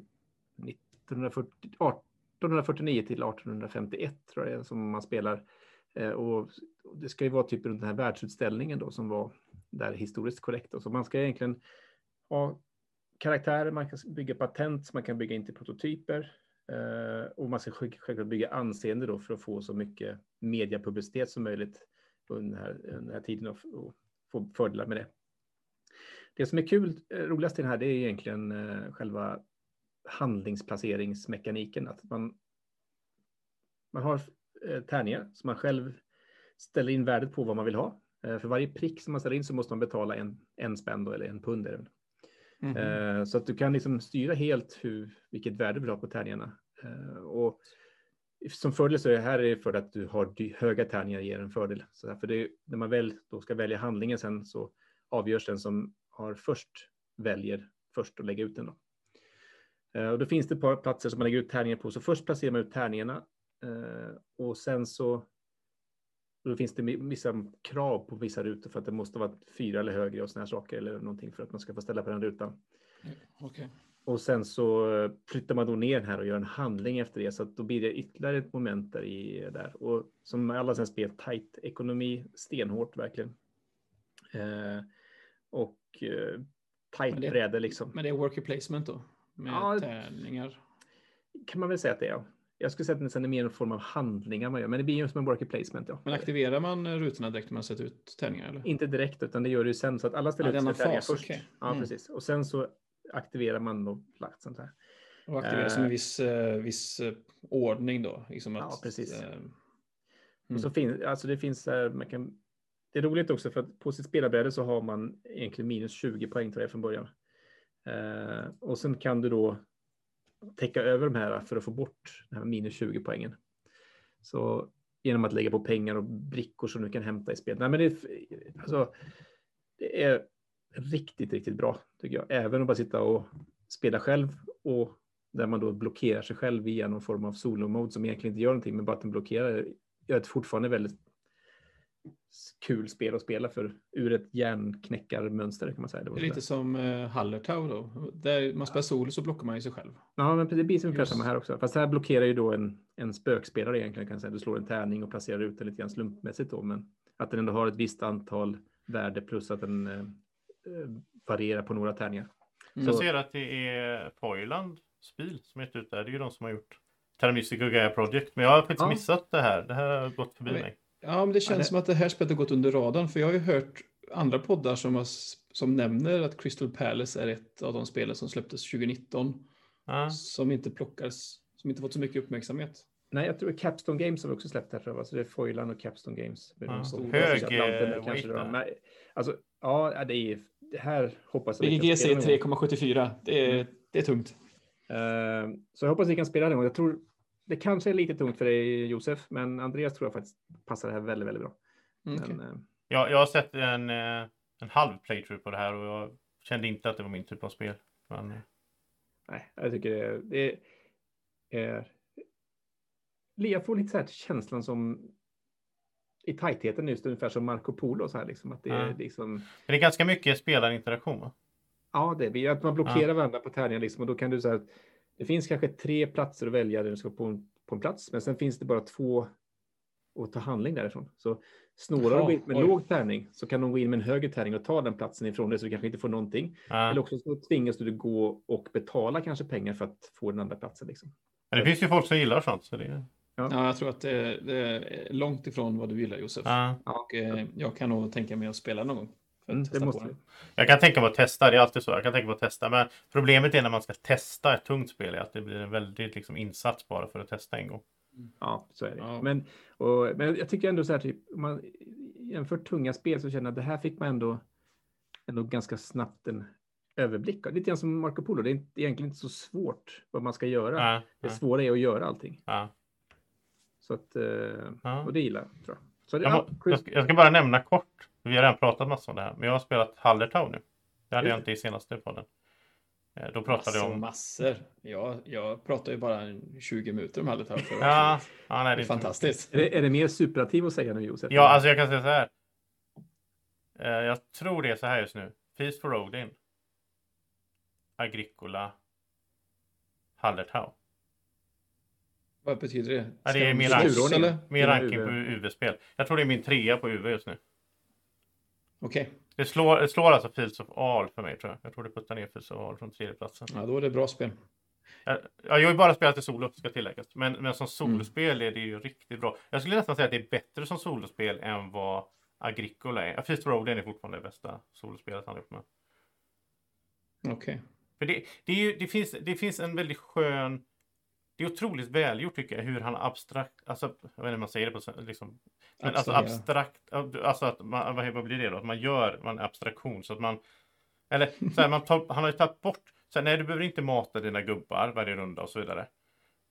1940, 1849 till 1851 tror jag det är som man spelar. Eh, och det ska ju vara typ runt den här världsutställningen då som var där historiskt korrekt. Och Så man ska egentligen ha karaktärer, man kan bygga patent, man kan bygga in till prototyper. Eh, och man ska självklart bygga anseende då för att få så mycket mediapublicitet som möjligt under den här, den här tiden och, och få fördelar med det. Det som är kul, eh, roligast i den här, det är egentligen eh, själva handlingsplaceringsmekaniken. Att man, man har eh, tärningar som man själv ställer in värdet på vad man vill ha. Eh, för varje prick som man ställer in så måste man betala en, en spänn då, eller en pund. Är. Eh, Så att du kan liksom styra helt hur, vilket värde du vill ha på tärningarna. Eh, Och som fördel så är det här är för att du har höga tärningar ger en fördel. Så därför det, när man väl då ska välja handlingen sen så avgörs den som har först väljer först att lägga ut den. Då. Och då finns det ett par platser som man lägger ut tärningar på. Så först placerar man ut tärningarna och sen så då finns det vissa krav på vissa rutor för att det måste vara fyra eller högre och sådana saker eller någonting för att man ska få ställa på den rutan.
Okej.
Och sen så flyttar man då ner den här och gör en handling efter det så att då blir det ytterligare ett moment där i där. Och som alla sen spel, tight ekonomi, stenhårt verkligen. Eh, och eh, tight bräde liksom.
Men det är worker placement då? Med
Ja.
tärningar?
Kan man väl säga att det är. ja. Jag skulle säga att det är mer en form av handlingar man gör, men det blir ju som en worker placement. Ja.
Men aktiverar man eh, rutorna direkt när man sätter ut tärningar? Eller?
Inte direkt, utan det gör ju sen så att alla ställer
Ja,
ut tärningar först.
okej.
Ja,
Mm.
precis. Och sen så aktiverar man då platsen. Så här.
Och aktiverar som
Eh.
en viss, eh, viss eh, ordning då? Liksom
Ja,
att,
precis.
eh,
Och så finns, alltså det finns man kan, det är roligt också för att på sitt spelarbräde så har man egentligen minus 20 poäng tror jag från början. Och sen kan du då täcka över de här för att få bort den här minus 20 poängen. Så genom att lägga på pengar och brickor som du kan hämta i spelet. Nej, men det, är, alltså, det är riktigt, riktigt bra tycker jag. Även att bara sitta och spela själv och där man då blockerar sig själv via någon form av solo-mode som egentligen inte gör någonting, men bara att den blockerar gör det fortfarande väldigt kul spel att spela för ur ett järnknäckarmönster kan man säga. Det var
Det är lite
sådär.
som uh, Hallertau då. Där man spelar solo så blockar man ju sig själv.
Ja, men det blir ungefär samma här också. Fast här blockerar ju då en, en spökspelare egentligen kan jag säga. Du slår en tärning och placerar ut den lite grann slumpmässigt då, men att den ändå har ett visst antal värde plus att den eh, eh, varierar på några tärningar.
Mm.
Jag ser att det är Poiland Spil som är ut där. Det är ju de som har gjort Termistic och Gaia Project. Men jag har faktiskt
Ja.
missat det här. Det här har gått förbi
Men-
mig.
Ja, men det känns
det-
som att det här spelet har gått under radarn. För jag har ju hört andra poddar som, har, som nämner att Crystal Palace är ett av de spelen som släpptes 2019.
Ja.
Som inte plockades, som inte fått så mycket uppmärksamhet.
Nej, jag tror Capstone Games har vi också släppt här tror jag. va? Så det är Foiland och Capstone Games. Stora.
hög, eh,
Alltså, ja, det är det här hoppas jag vi kan
BGG
spela
säger
någon gång.
3,74. Det är, det är tungt.
Eh, Så jag hoppas vi kan spela den. gång. Jag tror det kanske är lite tungt för dig Josef, men Andreas tror jag faktiskt passar det här väldigt, väldigt bra.
Mm.
Men, eh,
Jag, jag har sett en, eh, en halv playthrough på det här och jag kände inte att det var min typ av spel. Men, eh,
nej, jag tycker det, det är... Jag får lite så här känslan som i tajtheten just ungefär som Marco Polo så här liksom. Att det är
Ja.
liksom...
men det är ganska mycket spelarinteraktion va?
Ja, det blir att man blockerar varandra på tärningar liksom och då kan du så här. Det finns kanske tre platser att välja där du ska på en, på en plats, men sen finns det bara två att ta handling därifrån. Så snålar in med
oj.
låg tärning så kan de gå in med en högre tärning och ta den platsen ifrån dig så du kanske inte får någonting.
Ja.
Eller också så tvingas du gå och betala kanske pengar för att få den andra platsen. Liksom.
Men det finns ju folk som gillar sånt. Så det,
Ja, jag tror att det, det är långt ifrån vad du gillar Josef.
ja.
Och eh, jag kan nog tänka mig att spela någon gång.
Mm, det måste.
Jag kan tänka mig att testa, det är alltid så. Jag kan tänka mig att testa. Men problemet är när man ska testa ett tungt spel är att det blir en väldigt liksom, insats bara för att testa en gång.
Ja, så är det.
Ja.
Men, och, men jag tycker ändå så här, typ, man, jämför tunga spel så känner jag att det här fick man ändå, ändå ganska snabbt en överblick. Lite grann som Marco Polo, det är inte, egentligen inte så svårt vad man ska göra.
Ja,
Det
ja,
svåra är att göra allting.
ja.
Så att, eh, och det gillar jag, tror jag. Så det,
Jag,
ja,
jag, ska, jag ska bara nämna kort. Vi har redan pratat massor om det här. Men jag har spelat Hallertau nu. Det hade jag inte i senaste podden. Eh, Då pratade jag
Massor,
om...
massor. Jag, jag pratar ju bara en 20 minuter om Hallertau förra
Ja, ja nej,
Det är fantastiskt.
är, det, är det mer superlativ att säga nu, Josef?
Ja, alltså jag kan säga så här. Eh, Jag tror det är så här just nu. Feast for Odin. Agricola. Hallertau.
Vad betyder det?
Ja, det är
Ska slåss,
ranking. Dina
ranking på UV-spel. Jag tror det är min trea på UV just nu.
Okej,
Det slår, det slår alltså Fields of All för mig tror jag. Jag tror det puttar ner Fields of All från tredjeplatsen.
ja, då är det bra spel.
Ja, jag har ju bara spelat det solo, ska tilläggas. Men, men som solospel är det ju riktigt bra. Jag skulle nästan säga att det är bättre som solospel än vad Agricola är. Feast for Odin är fortfarande det bästa solospelet han har gjort med.
Okej.
För det, det, ju, det, finns, det finns en väldigt skön... Det är otroligt välgjort tycker jag, hur han abstrakt... Alltså, jag vet inte hur man säger det på liksom, men alltså abstrakt... Alltså att man, vad, vad blir det då? Att man gör man abstraktion så att man... Eller så här, man tar, han har ju tagit bort... Så här, nej, du behöver inte mata dina gubbar varje runda och så vidare.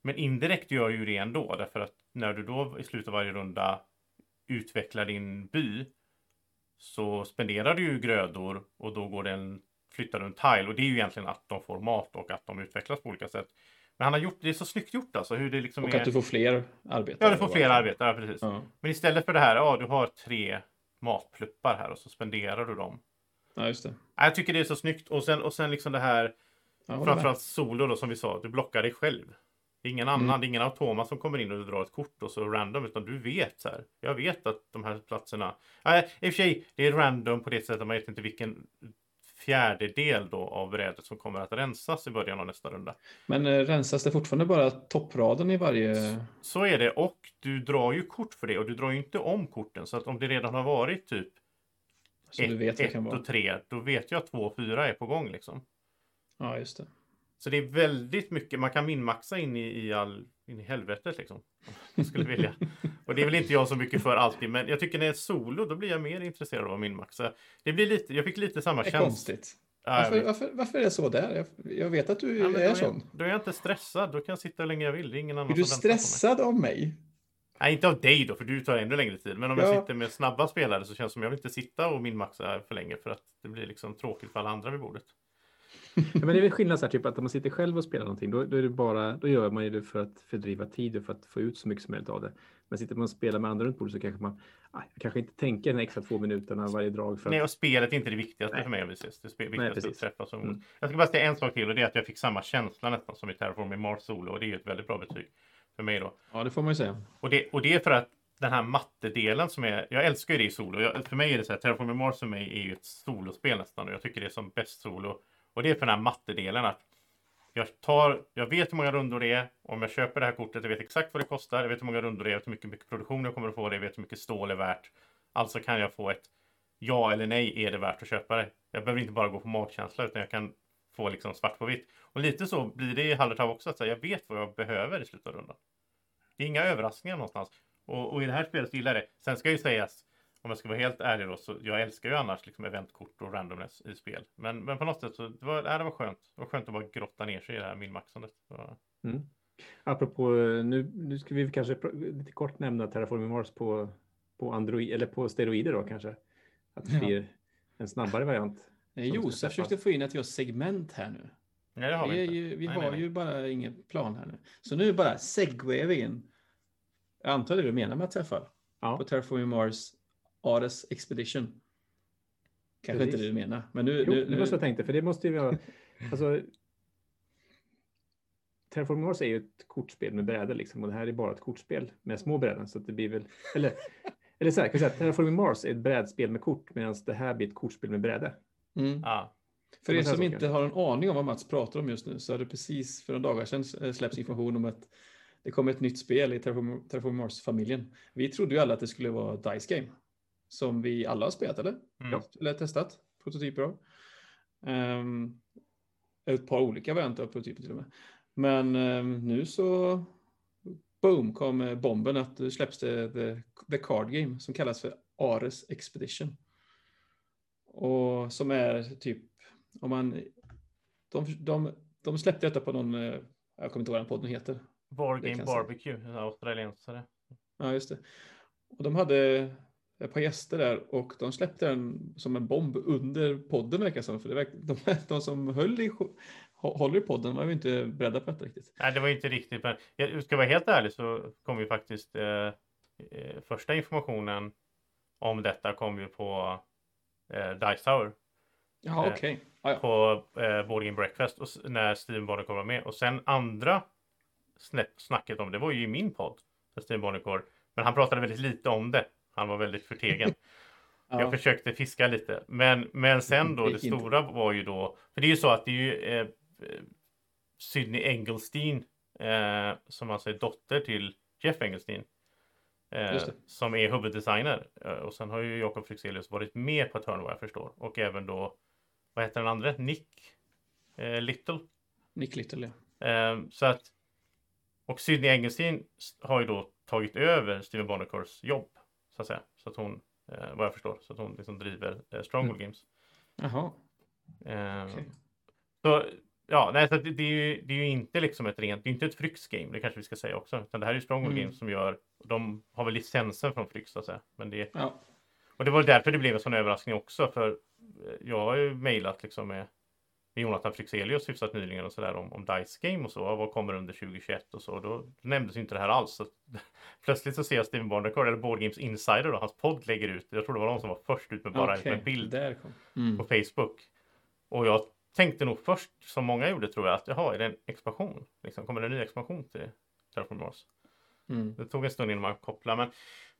Men indirekt gör ju det ändå, därför att när du då i slutet av varje runda utvecklar din by så spenderar du ju grödor och då går den, flyttar du en tile och det är ju egentligen att de får mat och att de utvecklas på olika sätt. Men han har gjort, det är så snyggt gjort alltså hur det liksom
Och
är.
att du får fler arbetare.
Ja, du får fler arbetare, ja, precis.
Ja.
Men istället för det här, ja, du har tre matpluppar här och så spenderar du dem.
ja, just det.
Ja, Jag tycker det är så snyggt och sen, och sen liksom det här
Ja.
Framförallt solo då som vi sa, du blockar dig själv. Det är ingen annan,
Mm.
det är ingen automa som kommer in och du drar ett kort och så random, utan du vet så här. Jag vet att de här platserna, nej, i och för sig, det är random på det sättet att man vet inte vilken fjärdedel då av brädet som kommer att rensas i början av nästa runda.
Men eh, rensas det fortfarande bara toppraden i varje...
Så är det och du drar ju kort för det och du drar ju inte om korten så att om det redan har varit typ
Så du vet vad det
ett
kan vara?
och tre, då vet jag att två och fyra är på gång liksom.
Ja, just det.
Så det är väldigt mycket, man kan minmaxa in i, i all, in i helvetet liksom. Om Jag skulle vilja. Och det är väl inte jag så mycket för alltid, men jag tycker när det är solo, då blir jag mer intresserad av att minmaxa. Det blir lite, jag fick lite samma
Det är
känsla.
konstigt.
Ja, jag
Varför, varför, varför är det så där? Jag, jag vet att du
Ja, då
är
jag-
sån.
Då är jag inte stressad, då kan jag sitta hur länge jag vill. Det är ingen annan
Är du
på mig.
stressad av mig?
Nej, inte av dig då, för du tar ännu längre tid. Men om
Ja.
jag sitter med snabba spelare så känns det som jag vill inte sitta och minmaxa för länge för att det blir liksom tråkigt för alla andra vid bordet.
Ja, men det är väl skillnad så här, typ att om man sitter själv och spelar någonting, då, då, är det bara, då gör man ju det för att fördriva tid och för att få ut så mycket som möjligt av det. Men sitter man och spelar med andra runt bordet så kanske man ah, kanske inte tänker den extra två minuterna varje drag. För att,
Nej, och spelet är inte det viktigaste
Nej.
för mig. Det är
Nej,
viktigaste att
precis.
träffas och.
Mm.
Jag ska bara säga en sak till och det är att jag fick samma känsla nästan som i Terraforming Mars Solo och det är ju ett väldigt bra betyg för mig då.
Ja, det får man ju säga.
Och det, och det är för att den här mattedelen som är, jag älskar ju det i solo. Jag, för mig är det så här, Terraforming Mars för mig är ju ett solospel nästan och jag tycker det är som bäst solo. Och det är för den här mattedelen att jag tar, jag vet hur många rundor det är. Om jag köper det här kortet, jag vet exakt vad det kostar. Jag vet hur många rundor det är, jag vet hur mycket, mycket produktion jag kommer att få det, jag vet hur mycket stål är värt. Alltså kan jag få ett ja eller nej, är det värt att köpa det? Jag behöver inte bara gå på magkänsla utan jag kan få liksom svart på vitt. Och lite så blir det i Hallertau också, att jag vet vad jag behöver i slutet av rundan. Det är inga överraskningar någonstans. Och, och i det här spelet så gillar jag det. Sen ska ju sägas, om jag ska vara helt ärlig då, så jag älskar ju annars liksom eventkort och randomness i spel. Men, men på något sätt så, det var, nej, det var skönt. Det var skönt att bara grotta ner sig i det här minmaxandet. Det var-
Mm. Apropå, eh, nu, nu ska vi kanske lite kort nämna Terraforming Mars på, på Android, eller på steroider då kanske. Att det
Ja.
blir en snabbare variant.
Eh, Josef försökte få in att vi har segment här nu.
Nej, det har vi,
Vi,
inte.
ju, vi
Nej,
har
nej, nej.
ju bara ingen plan här nu. Så nu bara segwayar vi in. Jag antar det du menar med att träffa.
Ja.
På Terraforming Mars Ares Expedition. Kanske inte
Precis.
det du menar. Men nu...
Jo,
nu,
det var så jag
nu
tänkte, för det måste ju vara... Alltså, Terraforming Mars är ju ett kortspel med brädor liksom, och det här är bara ett kortspel med små bräden, så att det blir väl... Eller, eller så här, kan säga Terraforming Mars är ett brädspel med kort, medan det här blir ett kortspel med bräde.
mm.
Ja,
För er som
så
inte har en aning om vad Mats pratar om just nu så har det precis för några dagar sedan eh, släppts information om att det kommer ett nytt spel i Terraform Terraform Mars-familjen. Vi trodde ju alla att det skulle vara Dice Game. Som vi alla har spelat, eller?
mm.
Eller testat prototyper av. Ehm, ett par olika varianter av prototyper till och med. Men ehm, nu så boom kom eh, bomben att det släpps det the, the Card Game som kallas för Ares Expedition. Och som är typ, om man, de, de, de släppte detta på någon, eh, jag kommer inte ihåg vad den podden heter.
Wargame Barbecue, en australiensare.
Ja, just det. Och de hade ett par gäster där och de släppte den som en bomb under podden verkar som. För det de, de som höll i, håller i podden var ju inte beredda på det riktigt.
Nej, det var inte riktigt. Men jag ska vara helt ärlig så kom ju faktiskt eh, eh, första informationen om detta kom ju på eh, Dice Tower.
Ja, okej. Okay.
På eh, Boarding Breakfast och, när Steven Barnacle var med. Och sen andra snacket om det var ju i min podd. Steven Barnacle. Men han pratade väldigt lite om det. Han var väldigt förtegen. ja. Jag försökte fiska lite. Men, men sen då, det, det stora var ju då. För det är ju så att det är ju eh, Sydney Engelstein. Eh, som alltså är dotter till Jeff Engelstein. Eh, som är huvuddesigner. Eh, och sen har ju Jakob Fryxelius varit med på ett hörn vad jag förstår. Och även då, vad heter den andra? Nick eh, Little.
Nick Little,
ja. Eh, så att, och Sydney Engelstein har ju då tagit över Steven Barnacors jobb. Så att säga. Så att hon, eh, vad jag förstår, så att hon liksom driver eh, Stronghold mm. Games.
Jaha.
Okay. Så Ja, nej, så det, det, är ju, det är ju inte liksom ett rent, det är inte ett Fryx game, det kanske vi ska säga också. Utan det här är ju Stronghold mm. Games som gör, de har väl licensen från Fryx så att säga. Men det,
ja.
Och det var därför det blev en sån överraskning också, för eh, jag har ju mejlat liksom med, med Jonathan Fryxelius hyfsat nyligen och sådär om, om Dice Game och så, vad kommer under 2021 och så. Då nämndes inte det här alls. Så plötsligt så ser jag Steven Barnacore, eller Board Games Insider, då, hans podd lägger ut, jag tror det var de som var först ut med bara okay. en bild mm. på Facebook. Och jag tänkte nog först, som många gjorde tror jag, att jaha, är det en expansion? Liksom, kommer det en ny expansion till Terraform Mars? Mm. Det tog en stund innan man kopplade, men,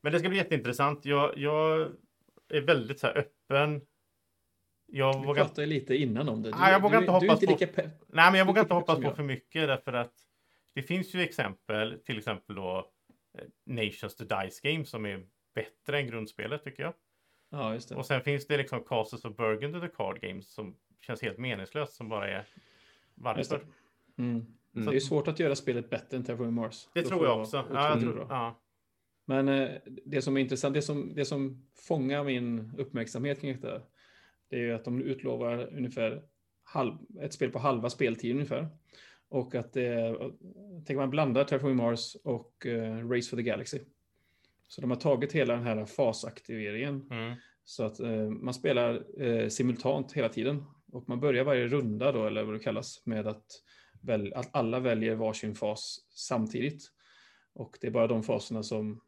men det ska bli jätteintressant. Jag, jag är väldigt så här öppen.
Jag Vi vågar... pratade lite innan om det.
Du, Nej, jag vågar du, inte hoppas inte på... Nej, men jag vågar inte hoppas på för mycket därför att det finns ju exempel, till exempel då eh, Nations to Dice Game som är bättre än grundspelet tycker jag.
Ja, just det.
Och sen finns det liksom Castles of Burgundy the Card Games som känns helt meningslöst som bara är varför.
Mm. Mm. Det är svårt att göra spelet bättre än Terraforming Mars.
Det tror jag också. Ja, ja.
Men eh, det som är intressant, det som, det som fångar min uppmärksamhet kring detta, det är ju att de utlovar ungefär halv, ett spel på halva speltiden ungefär. Och att det, tänk man blandar Terraforming Mars och uh, Race for the Galaxy. Så de har tagit hela den här fasaktiveringen. Mm. Så att uh, man spelar uh, simultant hela tiden. Och man börjar varje runda då, eller vad det kallas, med att, väl, att alla väljer varsin fas samtidigt. Och det är bara de faserna som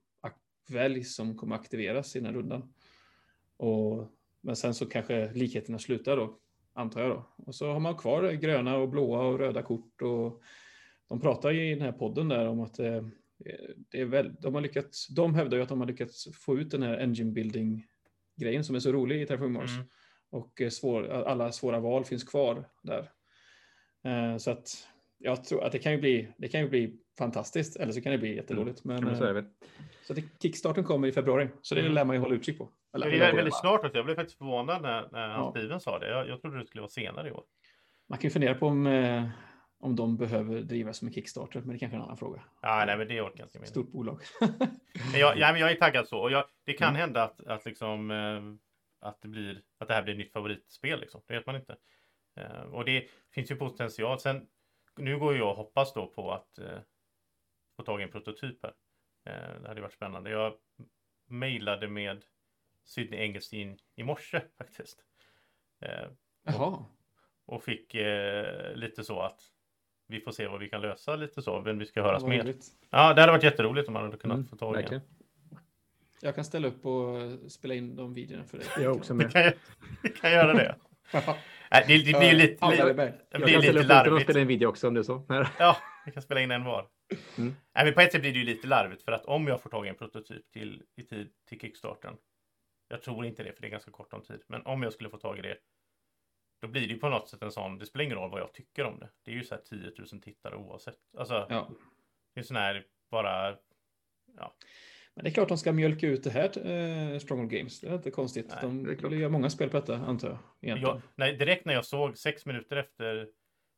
väljs som kommer aktiveras i den här rundan. Och, men sen så kanske likheterna slutar då, antar jag då. Och så har man kvar gröna och blåa och röda kort. Och de pratar i den här podden där om att eh, det är väl, de har lyckats, de hävdar ju att de har lyckats få ut den här engine building grejen som är så rolig i Terraform Mars. Mm. Och eh, svår, alla svåra val finns kvar där. Eh, så att jag tror att det kan ju bli, det kan ju bli fantastiskt, eller så kan det bli jättedåligt. Mm. Men, så, är det. Eh, så det, kickstarten kommer i februari, så det mm. lär man ju hålla utkik på.
Eller, det är väldigt snart också. Jag blev faktiskt förvånad när, när ja. Steven sa det. Jag, jag trodde det skulle vara senare i år.
Man kan ju fundera på om, om de behöver drivas som en Kickstarter, men det kanske är en annan fråga.
Ja, nej, men det orkar inte.
Stort bolag.
men jag, ja, men jag är taggad så. Och jag, det kan mm. hända att, att liksom att det, blir, att det här blir ett nytt favoritspel. Liksom. Det vet man inte. Eh, och det finns ju potential. Sen, nu går jag och hoppas då på att eh, få tag i en prototyp här. Eh, det hade varit spännande. Jag mejlade med Sydney Engelstein i morse faktiskt.
Eh, Jaha.
Och, och fick eh, lite så att vi får se vad vi kan lösa lite så, vem vi ska höras med. Ja, det hade varit jätteroligt om man hade kunnat mm, få tag i en.
Jag kan ställa upp och spela in de videorna för dig.
Jag också med.
kan, jag, kan göra det. Nej, det, det blir ju lite, li, det blir lite larvigt. Jag
spela in video också om det är så.
ja, vi kan spela in en var. Mm. Nej, men på ett sätt blir det ju lite larvigt för att om jag får tag i en prototyp till, i tid till kickstarten. Jag tror inte det för det är ganska kort om tid. Men om jag skulle få tag i det. Då blir det ju på något sätt en sån. Det spelar ingen roll vad jag tycker om det. Det är ju så här 10 000 tittare oavsett. Alltså. Ja. Det är sån här bara. Ja.
Men det är klart de ska mjölka ut det här, eh, Stronghold Games. Det är inte konstigt. Nej, de vill göra många spel på detta, antar jag.
jag nej, direkt när jag såg sex minuter efter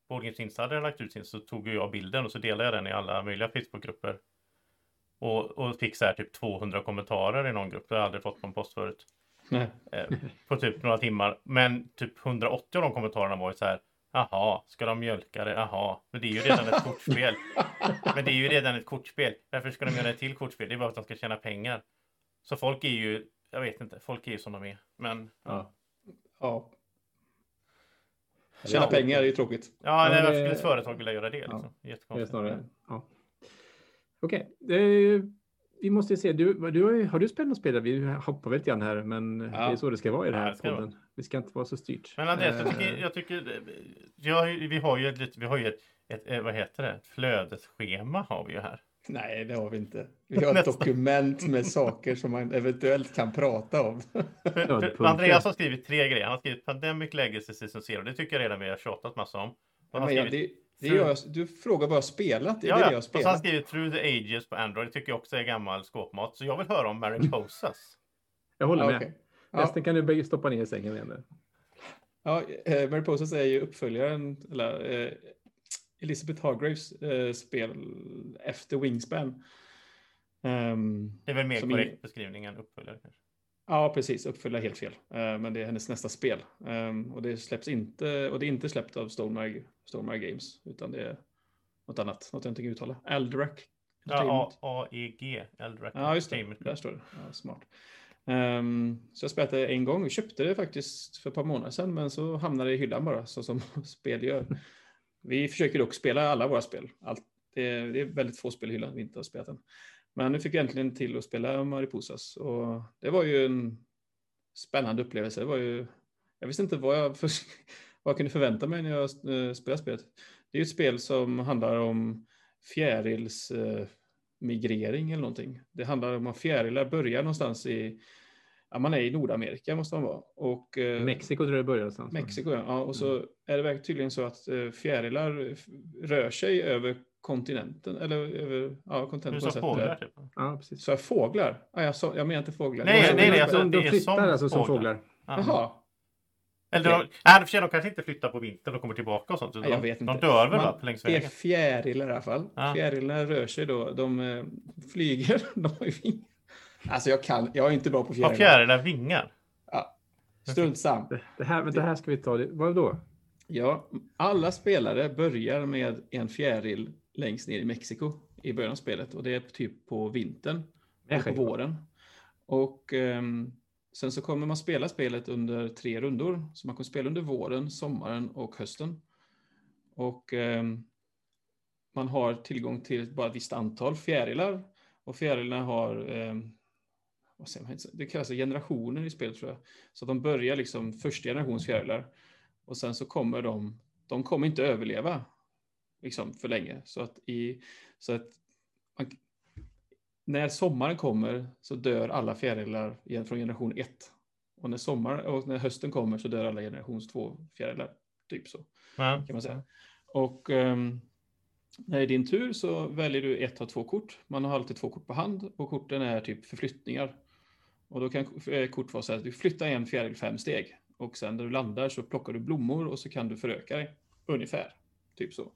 Board Games Insider hade lagt ut sin så tog jag bilden och så delade jag den i alla möjliga Facebookgrupper. Och, och fick så här typ 200 kommentarer i någon grupp. Det har jag aldrig fått en post förut.
Nej.
Eh, på typ några timmar. Men typ 180 av de kommentarerna var ju så här. Jaha, ska de mjölka det? Jaha, men det är ju redan ett kortspel. Men det är ju redan ett kortspel. Varför ska de göra ett till kortspel? Det är bara att de ska tjäna pengar. Så folk är ju, jag vet inte, folk är ju som de är. Men
Ja.
Ja. Tjäna
Ja.
pengar är ju tråkigt.
ja,
Ja,
nej,
det-
varför skulle ett företag vilja göra det?
Ja.
Liksom?
Det är snarare, ja. Okej, eh, vi måste ju se. Du, du har, du spelat något spel? Vi hoppar väl lite grann här, men det är så det ska vara i den
Ja,
här
det ska det
podden. Vi ska inte vara så styrt.
Men Andreas, jag
Eh,
tycker, jag tycker ja, vi har ju ett, vi har ju ett, ett, eh, vad heter det, ett flödesschema har vi ju här.
Nej, det har vi inte. Vi har ett dokument med saker som man eventuellt kan prata om.
För, för
Stödpunkter.
Andreas har skrivit tre grejer. Han har skrivit Pandemic Legacy Season Zero. Det tycker jag redan vi har tjatat massa om.
Jag,
skrivit,
det, det gör jag, du frågar vad jag har spelat. Det är
ja,
det
ja.
jag har
Och så har han
spelat.
skrivit Through the Ages på Android. Det tycker jag också är gammal skåpmat. Så jag vill höra om Mariposas.
Jag håller
Ja,
med.
okej. Ja,
Resten kan du stoppa ner i sängen igen. nu.
ja, eh, Mariposas är ju uppföljaren, eller eh, Elizabeth Hargraves eh, spel efter Wingspan. Ehm,
Det är väl mer korrekt
ingen-
beskrivning än uppföljare kanske.
Ja, precis. Uppfylla helt fel. Eh, Men det är hennes nästa spel. Ehm, Och det släpps inte, och det är inte släppt av Stonemare Games, utan det är något annat, något jag inte kan uttala. Alderac
Ja, AEG, Eldrak
Ja, just det. Där står det. Ja, smart. Ehm, så jag spelade det en gång. Vi köpte det faktiskt för ett par månader sedan, men så hamnade det i hyllan bara, så som spel gör. Vi försöker dock spela alla våra spel. Allt, det, är, det är väldigt få spel i hyllan vi inte har spelat än. Men nu fick jag äntligen till att spela Mariposas och det var ju en spännande upplevelse. Det var ju, jag visste inte vad jag, för, vad jag kunde förvänta mig när jag eh, spelade spelet. Det är ju ett spel som handlar om fjärilsmigrering eh, eller någonting. Det handlar om att fjärilar börjar någonstans i, ja, man är i Nordamerika måste man vara. Och, eh,
Mexiko tror jag det börjar någonstans.
Mexiko, ja. ja. Och så är det verkligen tydligen så att eh, fjärilar rör sig över kontinenten, eller över, ja,
Du
kontinenten på
sa fåglar typ.
Ja, precis.
Så jag fåglar? Ja, jag, sa, jag menar inte fåglar.
Nej, nej, nej,
de,
alltså,
de, de flyttar
som
alltså som
fåglar.
fåglar.
Ja.
Jaha.
Eller de, nej, de kanske inte flyttar på vintern och kommer tillbaka och sånt.
Nej,
De,
jag vet
de
inte.
dör väl
Man-
längs
Det är
vägen?
fjärilar i alla fall.
Ja.
Fjärilarna rör sig då. De eh, flyger. De har ju vingar. Alltså jag kan, jag är inte bra på
Har
fjärilar.
fjärilar vingar?
Strunt sam.
Det, det, här, det här ska vi ta. Det. Vad då?
Ja, alla spelare börjar med en fjäril längst ner i Mexiko i början av spelet och det är typ på vintern och på våren. Och ehm, sen så kommer man spela spelet under tre rundor. Så man kommer spela under våren, sommaren och hösten. Och ehm, man har tillgång till bara ett visst antal fjärilar. Och fjärilarna har, ehm, vad säger man, det kallas generationer i spelet tror jag. Så de börjar liksom första generations fjärilar. Och sen så kommer de, de kommer inte överleva liksom för länge. Så att, i, så att man, när sommaren kommer så dör alla fjärilar från generation 1. Och när, sommar, och när hösten kommer så dör alla generations 2 fjärilar. Typ så
Ja.
kan man säga. Och ehm, när det är din tur så väljer du ett av två kort. Man har alltid två kort på hand och korten är typ förflyttningar. Och då kan eh, kort vara så här att du flyttar en fjäril fem steg och sen när du landar så plockar du blommor och så kan du föröka dig. Ungefär, typ så.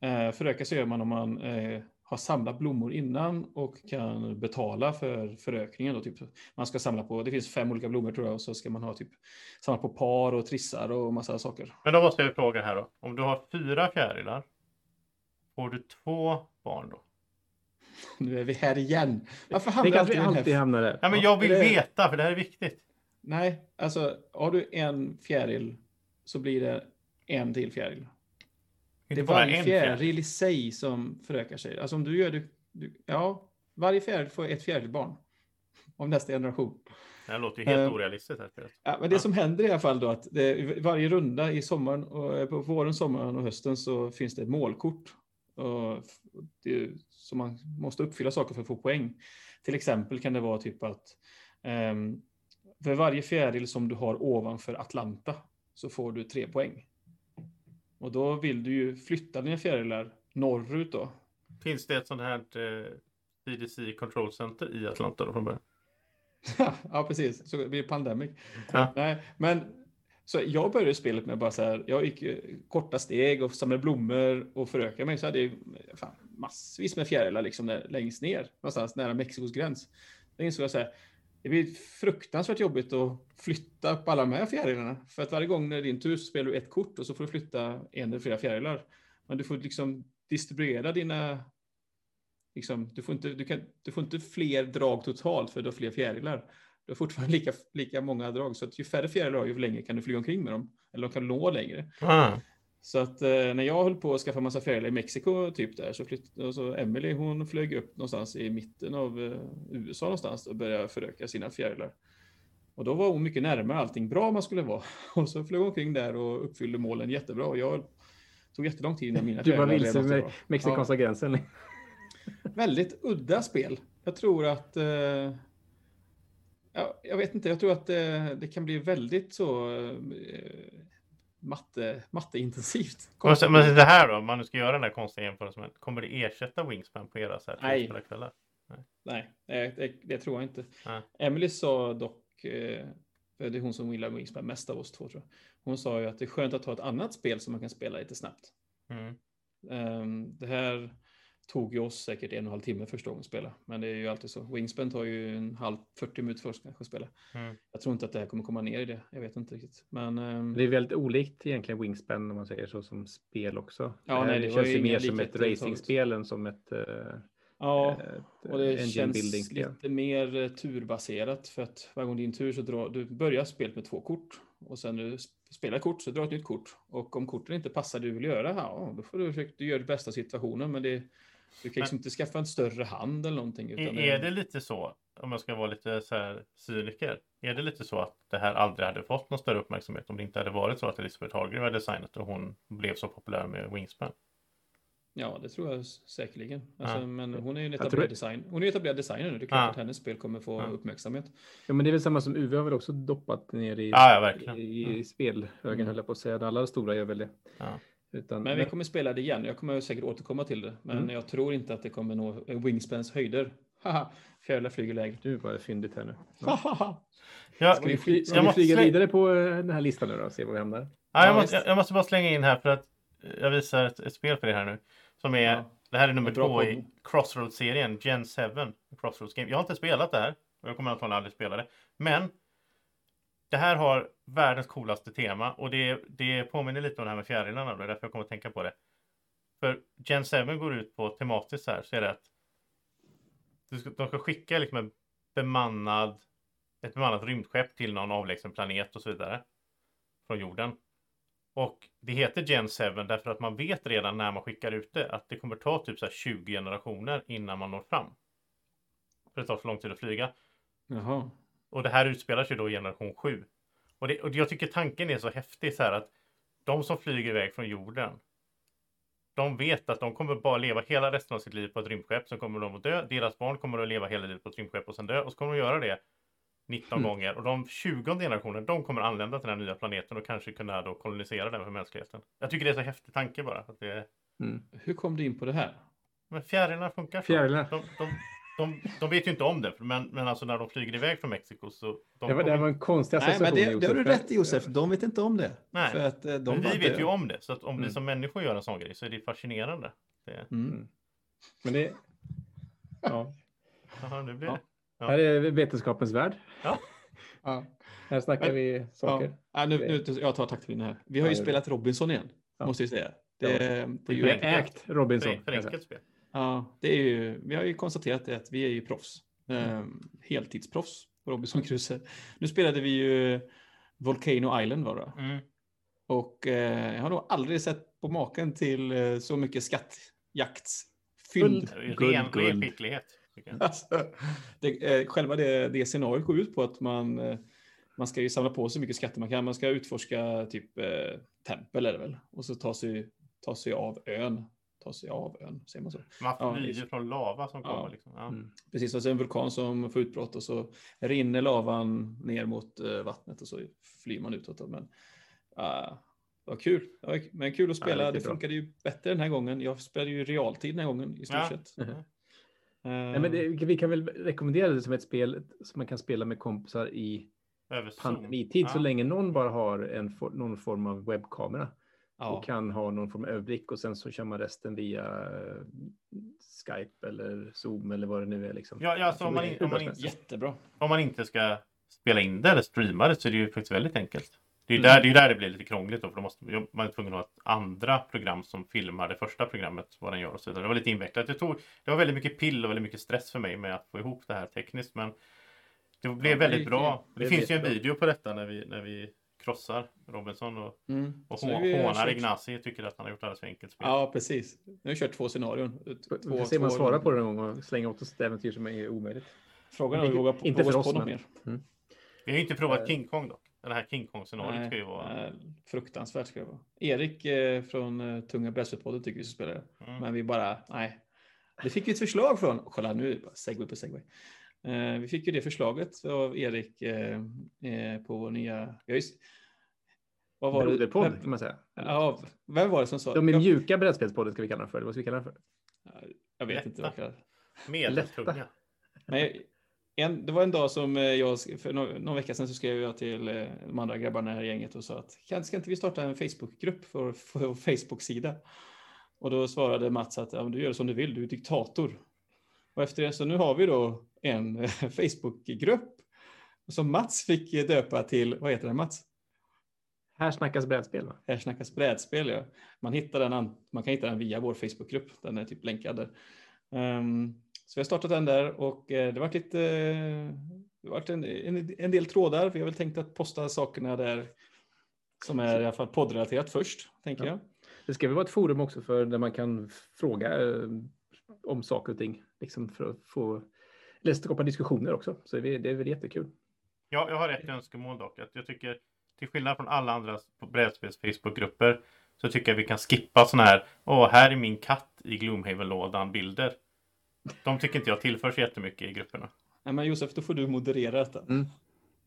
Eh, föröka sig gör man om man eh, har samlat blommor innan och kan betala för förökningen. Då, typ. Man ska samla på, det finns fem olika blommor tror jag, och så ska man ha typ samla på par och trissar och massa saker.
Men då måste jag fråga här då. Om du har fyra fjärilar. Får du två barn då?
Nu är vi här igen. Varför
Det
hamnar
kan
alltid
vi
den här...
alltid hamna där.
Ja, men
Ja.
jag vill
det-
veta för det här är viktigt.
Nej, alltså har du en fjäril så blir det en till fjäril.
Inte
Det är
bara
varje
en
fjäril i sig som förökar sig. Alltså om du gör det... Du, ja, varje fjäril får ett fjärilbarn. Av nästa generation.
Det här låter ju helt
Eh,
orealistiskt. Här.
Ja, men det
Ja.
som händer i alla fall då att det, varje runda i sommaren och eh, på våren, sommaren och hösten så finns det ett målkort. Det, som man måste uppfylla saker för att få poäng. Till exempel kan det vara typ att ehm, för varje fjäril som du har ovanför Atlanta så får du tre poäng. Och då vill du ju flytta dina fjärilar norrut då.
Finns det ett sånt här eh, CDC Control Center i Atlanta då från början?
ja, precis. Så det blir pandemic.
Ja.
Nej, men så jag började spelet med bara så här, jag gick eh, korta steg och samlade blommor och förökade mig. Så hade jag fan, massvis med fjärilar liksom där, längst ner, någonstans nära Mexikos gräns. Då insåg jag så här, det blir fruktansvärt jobbigt att flytta på alla de här fjärilarna. För att varje gång när det är din tur så spelar du ett kort och så får du flytta en eller flera fjärilar. Men du får liksom distribuera dina... Liksom, du, får inte, du, kan, du får inte fler drag totalt för du har fler fjärilar. Du har fortfarande lika, lika många drag. Så att ju färre fjärilar du har, ju längre kan du flyga omkring med dem. Eller de kan nå längre.
Ah.
Så att eh, när jag höll på att skaffa massa fjärilar i Mexiko, typ där, så flyttade så Emily, hon flög upp någonstans i mitten av eh, USA någonstans och började föröka sina fjärilar. Och då var hon mycket närmare allting bra man skulle vara. Och så flög hon omkring där och uppfyllde målen jättebra. Och jag tog jättelång tid innan mina
Du var
fjärilar
vilse med mexikanska gränsen.
Väldigt udda spel. Jag tror att... Eh, ja, jag vet inte, jag tror att eh, det kan bli väldigt så... Eh, matte, matteintensivt.
Men, det här då, om man nu ska göra den här konstiga jämförelsen, kommer det ersätta Wingspan på era så här
Nej.
kvällar?
Nej, det, det, det tror jag inte.
Nej.
Emily sa dock, eh, det är hon som gillar Wingspan mest av oss två tror jag. Hon sa ju att det är skönt att ha ett annat spel som man kan spela lite snabbt.
Mm.
Ehm, det här tog ju oss säkert en och en halv timme första gången att spela. Men det är ju alltid så. Wingspan tar ju en halv, 40 minuter först kanske att spela.
Mm.
Jag tror inte att det här kommer komma ner i det. Jag vet inte riktigt. Men ehm,
Det är väldigt olikt egentligen Wingspan om man säger så som spel också.
Ja,
det
nej, det var
känns
ju
mer som ett racingspel än som ett, eh,
ja,
ett
och det känns lite mer eh, turbaserat. För att varje gång din tur så drar du börjar spelet med två kort. Och sen när du sp- spelar kort så drar du ett nytt kort. Och om korten inte passar det du vill göra, ja, då får du försöka du gör det bästa situationen. Men det, du kan liksom inte skaffa en större hand eller någonting. Utan
Är, det lite så, om jag ska vara lite så här cyniker, är det lite så att det här aldrig hade fått någon större uppmärksamhet om det inte hade varit så att Elisabeth Hallgren var designat och hon blev så populär med Wingspan?
Ja, det tror jag säkerligen. Alltså,
Ja.
Men hon är ju en etablerad,
tror-
design. hon är etablerad designer nu. Det är klart
Ja.
att hennes spel kommer få
Ja.
uppmärksamhet.
Ja, men det är väl samma som UV har väl också doppat ner i,
Ja, ja, verkligen.
i,
Mm.
i spelhögen
Mm.
höll jag på att säga. Alla stora gör väl det. Utan,
Men vi kommer spela det igen. Jag kommer säkert återkomma till det. Men
Mm.
jag tror inte att det kommer nå Wingspans höjder. Fjärilar flyger lägre.
Du var fyndigt här nu.
Ja,
Ska vi, fly, ska
Jag
vi
måste
flyga
slä-
vidare på eh, den här listan nu då och se var vi hamnar?
ja,
Ja,
jag, måste, jag, jag måste bara slänga in här för att eh, jag visar ett, ett spel för er här nu. Som är,
Ja.
det här är nummer två i
podd.
Crossroads-serien, Gen 7. Crossroads Game. Jag har inte spelat det här och jag kommer antagligen aldrig spela det. Men det här har världens coolaste tema och det, det påminner lite om det här med fjärilarna. Det är därför jag kommer att tänka på det. För Gen 7 går ut på tematiskt så här, så är det att du ska, de ska skicka liksom en bemannad, ett bemannat rymdskepp till någon avlägsen planet och så vidare. Från jorden. Och det heter Gen 7 därför att man vet redan när man skickar ut det att det kommer ta typ så här 20 generationer innan man når fram. För det tar så lång tid att flyga.
Jaha.
Och det här utspelar sig då i generation 7. Och, det, och jag tycker tanken är så häftig så här att de som flyger iväg från jorden. De vet att de kommer bara leva hela resten av sitt liv på ett rymdskepp. Sen kommer de att dö. Deras barn kommer att leva hela livet på ett rymdskepp och sen dö. Och så kommer de göra det 19
Mm.
gånger. Och de 20 generationer, de kommer anlända till den här nya planeten och kanske kunna då kolonisera den för mänskligheten. Jag tycker det är så häftig tanke bara. Att det,
Mm.
Hur kom du in på det här?
men fjärilarna funkar så.
Fjärilar.
De, de, de, de vet ju inte om det. Men, men alltså när de flyger iväg från Mexiko så... De
Det var, det var en konstig
Nej,
association.
men det, det har du rätt i Josef. De vet inte om det.
Nej.
För att eh, de
Men vi
inte-
vet ju om det, så att om vi
Mm.
som människor gör en sån grej så är det fascinerande. Det,
Mm.
Men det, ja,
jaha, nu blir
Ja.
det. Ja.
här är vetenskapens värld.
Ja.
Här snackar
Men-
vi saker.
Ja. Ja, nu, nu, jag tar taktpinnen här. Vi har
Ja,
ju
det.
spelat Robinson igen.
Ja.
Måste jag säga. Det,
Ja.
det, är
Vi
ju,
ägt Robinson.
För, för enkelt spel.
Ja, det är ju, vi har ju konstaterat det att vi är ju proffs. Eh, heltidsproffs på Robinson Crusoe. Nu spelade vi ju Volcano Island var det.
Mm.
Och eh, jag har nog aldrig sett på maken till eh, så mycket.
Guld.
Är ju
Guld,
ren,
guld.
skicklighet.
Alltså, det, eh, själva det, det scenariot går ut på att man, eh, man ska ju samla på sig så mycket skatter man kan. Man ska utforska typ eh, tempel är det väl. Och så ta sig, ta sig av ön. Ta sig av ön, säger man så?
Man
Ja,
flyr
just-
från lava som
Ja.
kommer. Liksom. Ja.
Mm.
Precis, och så är det en vulkan som får utbrott och så rinner lavan ner mot eh, vattnet och så flyr man utåt. Men uh, det var kul. Det var, men kul att spela. det
riktigt bra.
funkade ju bättre den här gången. Jag spelade ju i realtid den här gången i stort
Ja.
sett.
Mhm.
Eh,
Nej, men det, vi kan väl rekommendera det som ett spel som man kan spela med kompisar i
Över Zoom.
pandemitid, så
Ja.
länge någon bara har en, någon form av webbkamera
Ja,
och kan ha någon form av överblick och sen så kör man resten via eh, Skype eller Zoom eller vad det nu är. Liksom.
Ja, ja, alltså om man,
Det
om, man
hur
in,
jättebra.
om man inte ska spela in det eller streama det så är det ju faktiskt väldigt enkelt. Det är ju
Mm.
där, det, är där det blir lite krångligt då, för då måste man är tvungen att ha ett andra program som filmar det första programmet, vad den gör och så vidare. Det var lite invecklat. Jag tog, det var väldigt mycket pill och väldigt mycket stress för mig med att få ihop det här tekniskt, men det blev
det
väldigt
gick
bra. Det,
det
finns ju en
jättebra.
video på detta när vi, när vi krossar Robinson och,
Mm.
och
vi
hånar Ignasi tycker att han har gjort alldeles för enkelt spel.
Ja, precis. Nu har vi kört två scenarion.
Vi
Två,
får se om man svarar på det någon gång och slänga åt oss ett äventyr som är omöjligt.
Frågan är om vi vågar
Inte
våga
för
oss på något
men-
mer.
Vi har ju inte provat
Eh.
King Kong dock. Det här King Kong-scenariot ska ju vara...
nej, fruktansvärt ska det vara. Erik eh, från eh, Tunga Brädspelspodden tycker vi ska spela det.
Mm.
Men vi bara, nej. Det fick vi ett förslag från, kolla nu, segway på segway. Eh, vi fick ju det förslaget av Erik eh, eh, på vår nya, ja, just, vad var det?
Broderpodd kan man säga.
ja, vem var det som sa
De är mjuka brädspelspodden ska vi kalla den för. eller Vad ska vi kalla den för?
jag vet inte vad det.
Medeltunga.
Men en, det var en dag som jag, för någon, någon vecka sedan så skrev jag till de andra grabbarna här i gänget och sa att kan, ska inte vi starta en Facebookgrupp för, för Facebook-sida? Och då svarade Mats att ja, du gör som du vill, du är diktator. Och efter det så nu har vi då en Facebook-grupp som Mats fick döpa till, vad heter den Mats?
Här snackas brädspel va?
Här snackas brädspel. Ja. Man, hittar den, an- man kan hitta den via vår Facebookgrupp. Den är typ länkad där. Ehm, så vi har startat den där och eh, det varit lite, eh, det varit en, en, en del trådar. Vi har väl tänkt att posta sakerna där som är i alla fall poddrelaterat först, tänker
Ja.
jag.
Det ska väl vara ett forum också för där man kan fråga eh, om saker och ting. Liksom för att få eller skapa diskussioner också. Så det är, det är väl jättekul.
Ja, jag har ett önskemål dock. Att jag tycker, till skillnad från alla andra brädspels Facebookgrupper, så tycker jag vi kan skippa sådana här, åh, här är min katt i Gloomhaven-lådan bilder. De tycker inte jag tillför så jättemycket i grupperna.
Nej, men Josef, då får du moderera detta.
Mm.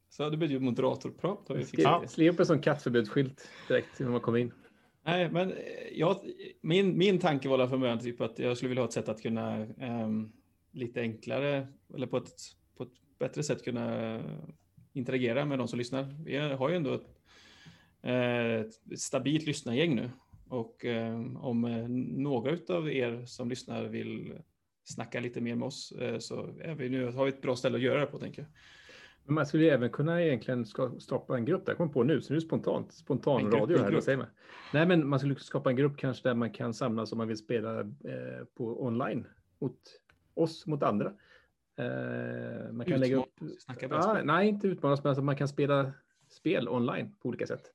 Så det blir ju moderatorprat.
Skriv upp en sån kattförbudsskylt direkt när man kommer in.
Nej, men eh, jag, min, min tanke var från början typ att jag skulle vilja ha ett sätt att kunna um, lite enklare eller på ett, på ett bättre sätt kunna eh, interagera med de som lyssnar. Vi har ju ändå ett, eh, ett stabilt lyssnargäng nu och um, om några av er som lyssnar vill snacka lite mer med oss så är vi nu, har vi ett bra ställe att göra det på tänker jag.
Men man skulle ju även kunna egentligen ska, skapa en grupp där. Jag kom på nu, så nu är det spontant. Spontan
En
radio här. Vad säger man? Nej, men man skulle skapa en grupp kanske där man kan samlas om man vill spela eh, på online mot oss, mot andra. Eh, man kan lägga upp...
Brädspel.
nej, inte utmanas, men alltså man kan spela spel online på olika sätt.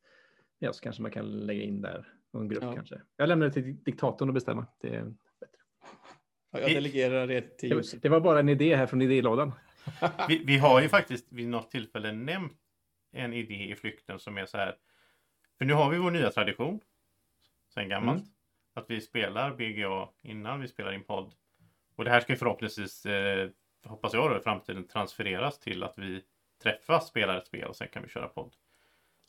Ja, så kanske man kan lägga in där någon grupp
Ja.
kanske. Jag lämnar det till diktatorn att bestämma. Det,
Ja, Jag delegerar det till
det, det var bara en idé här från idélådan.
Vi, vi har ju faktiskt vid något tillfälle nämnt en idé i flykten som är så här. För nu har vi vår nya tradition. Sen gammalt.
Mm.
Att vi spelar BGA innan vi spelar in podd. Och det här ska förhoppningsvis, eh, hoppas jag då, i framtiden transfereras till att vi träffas, spelar ett spel och sen kan vi köra podd.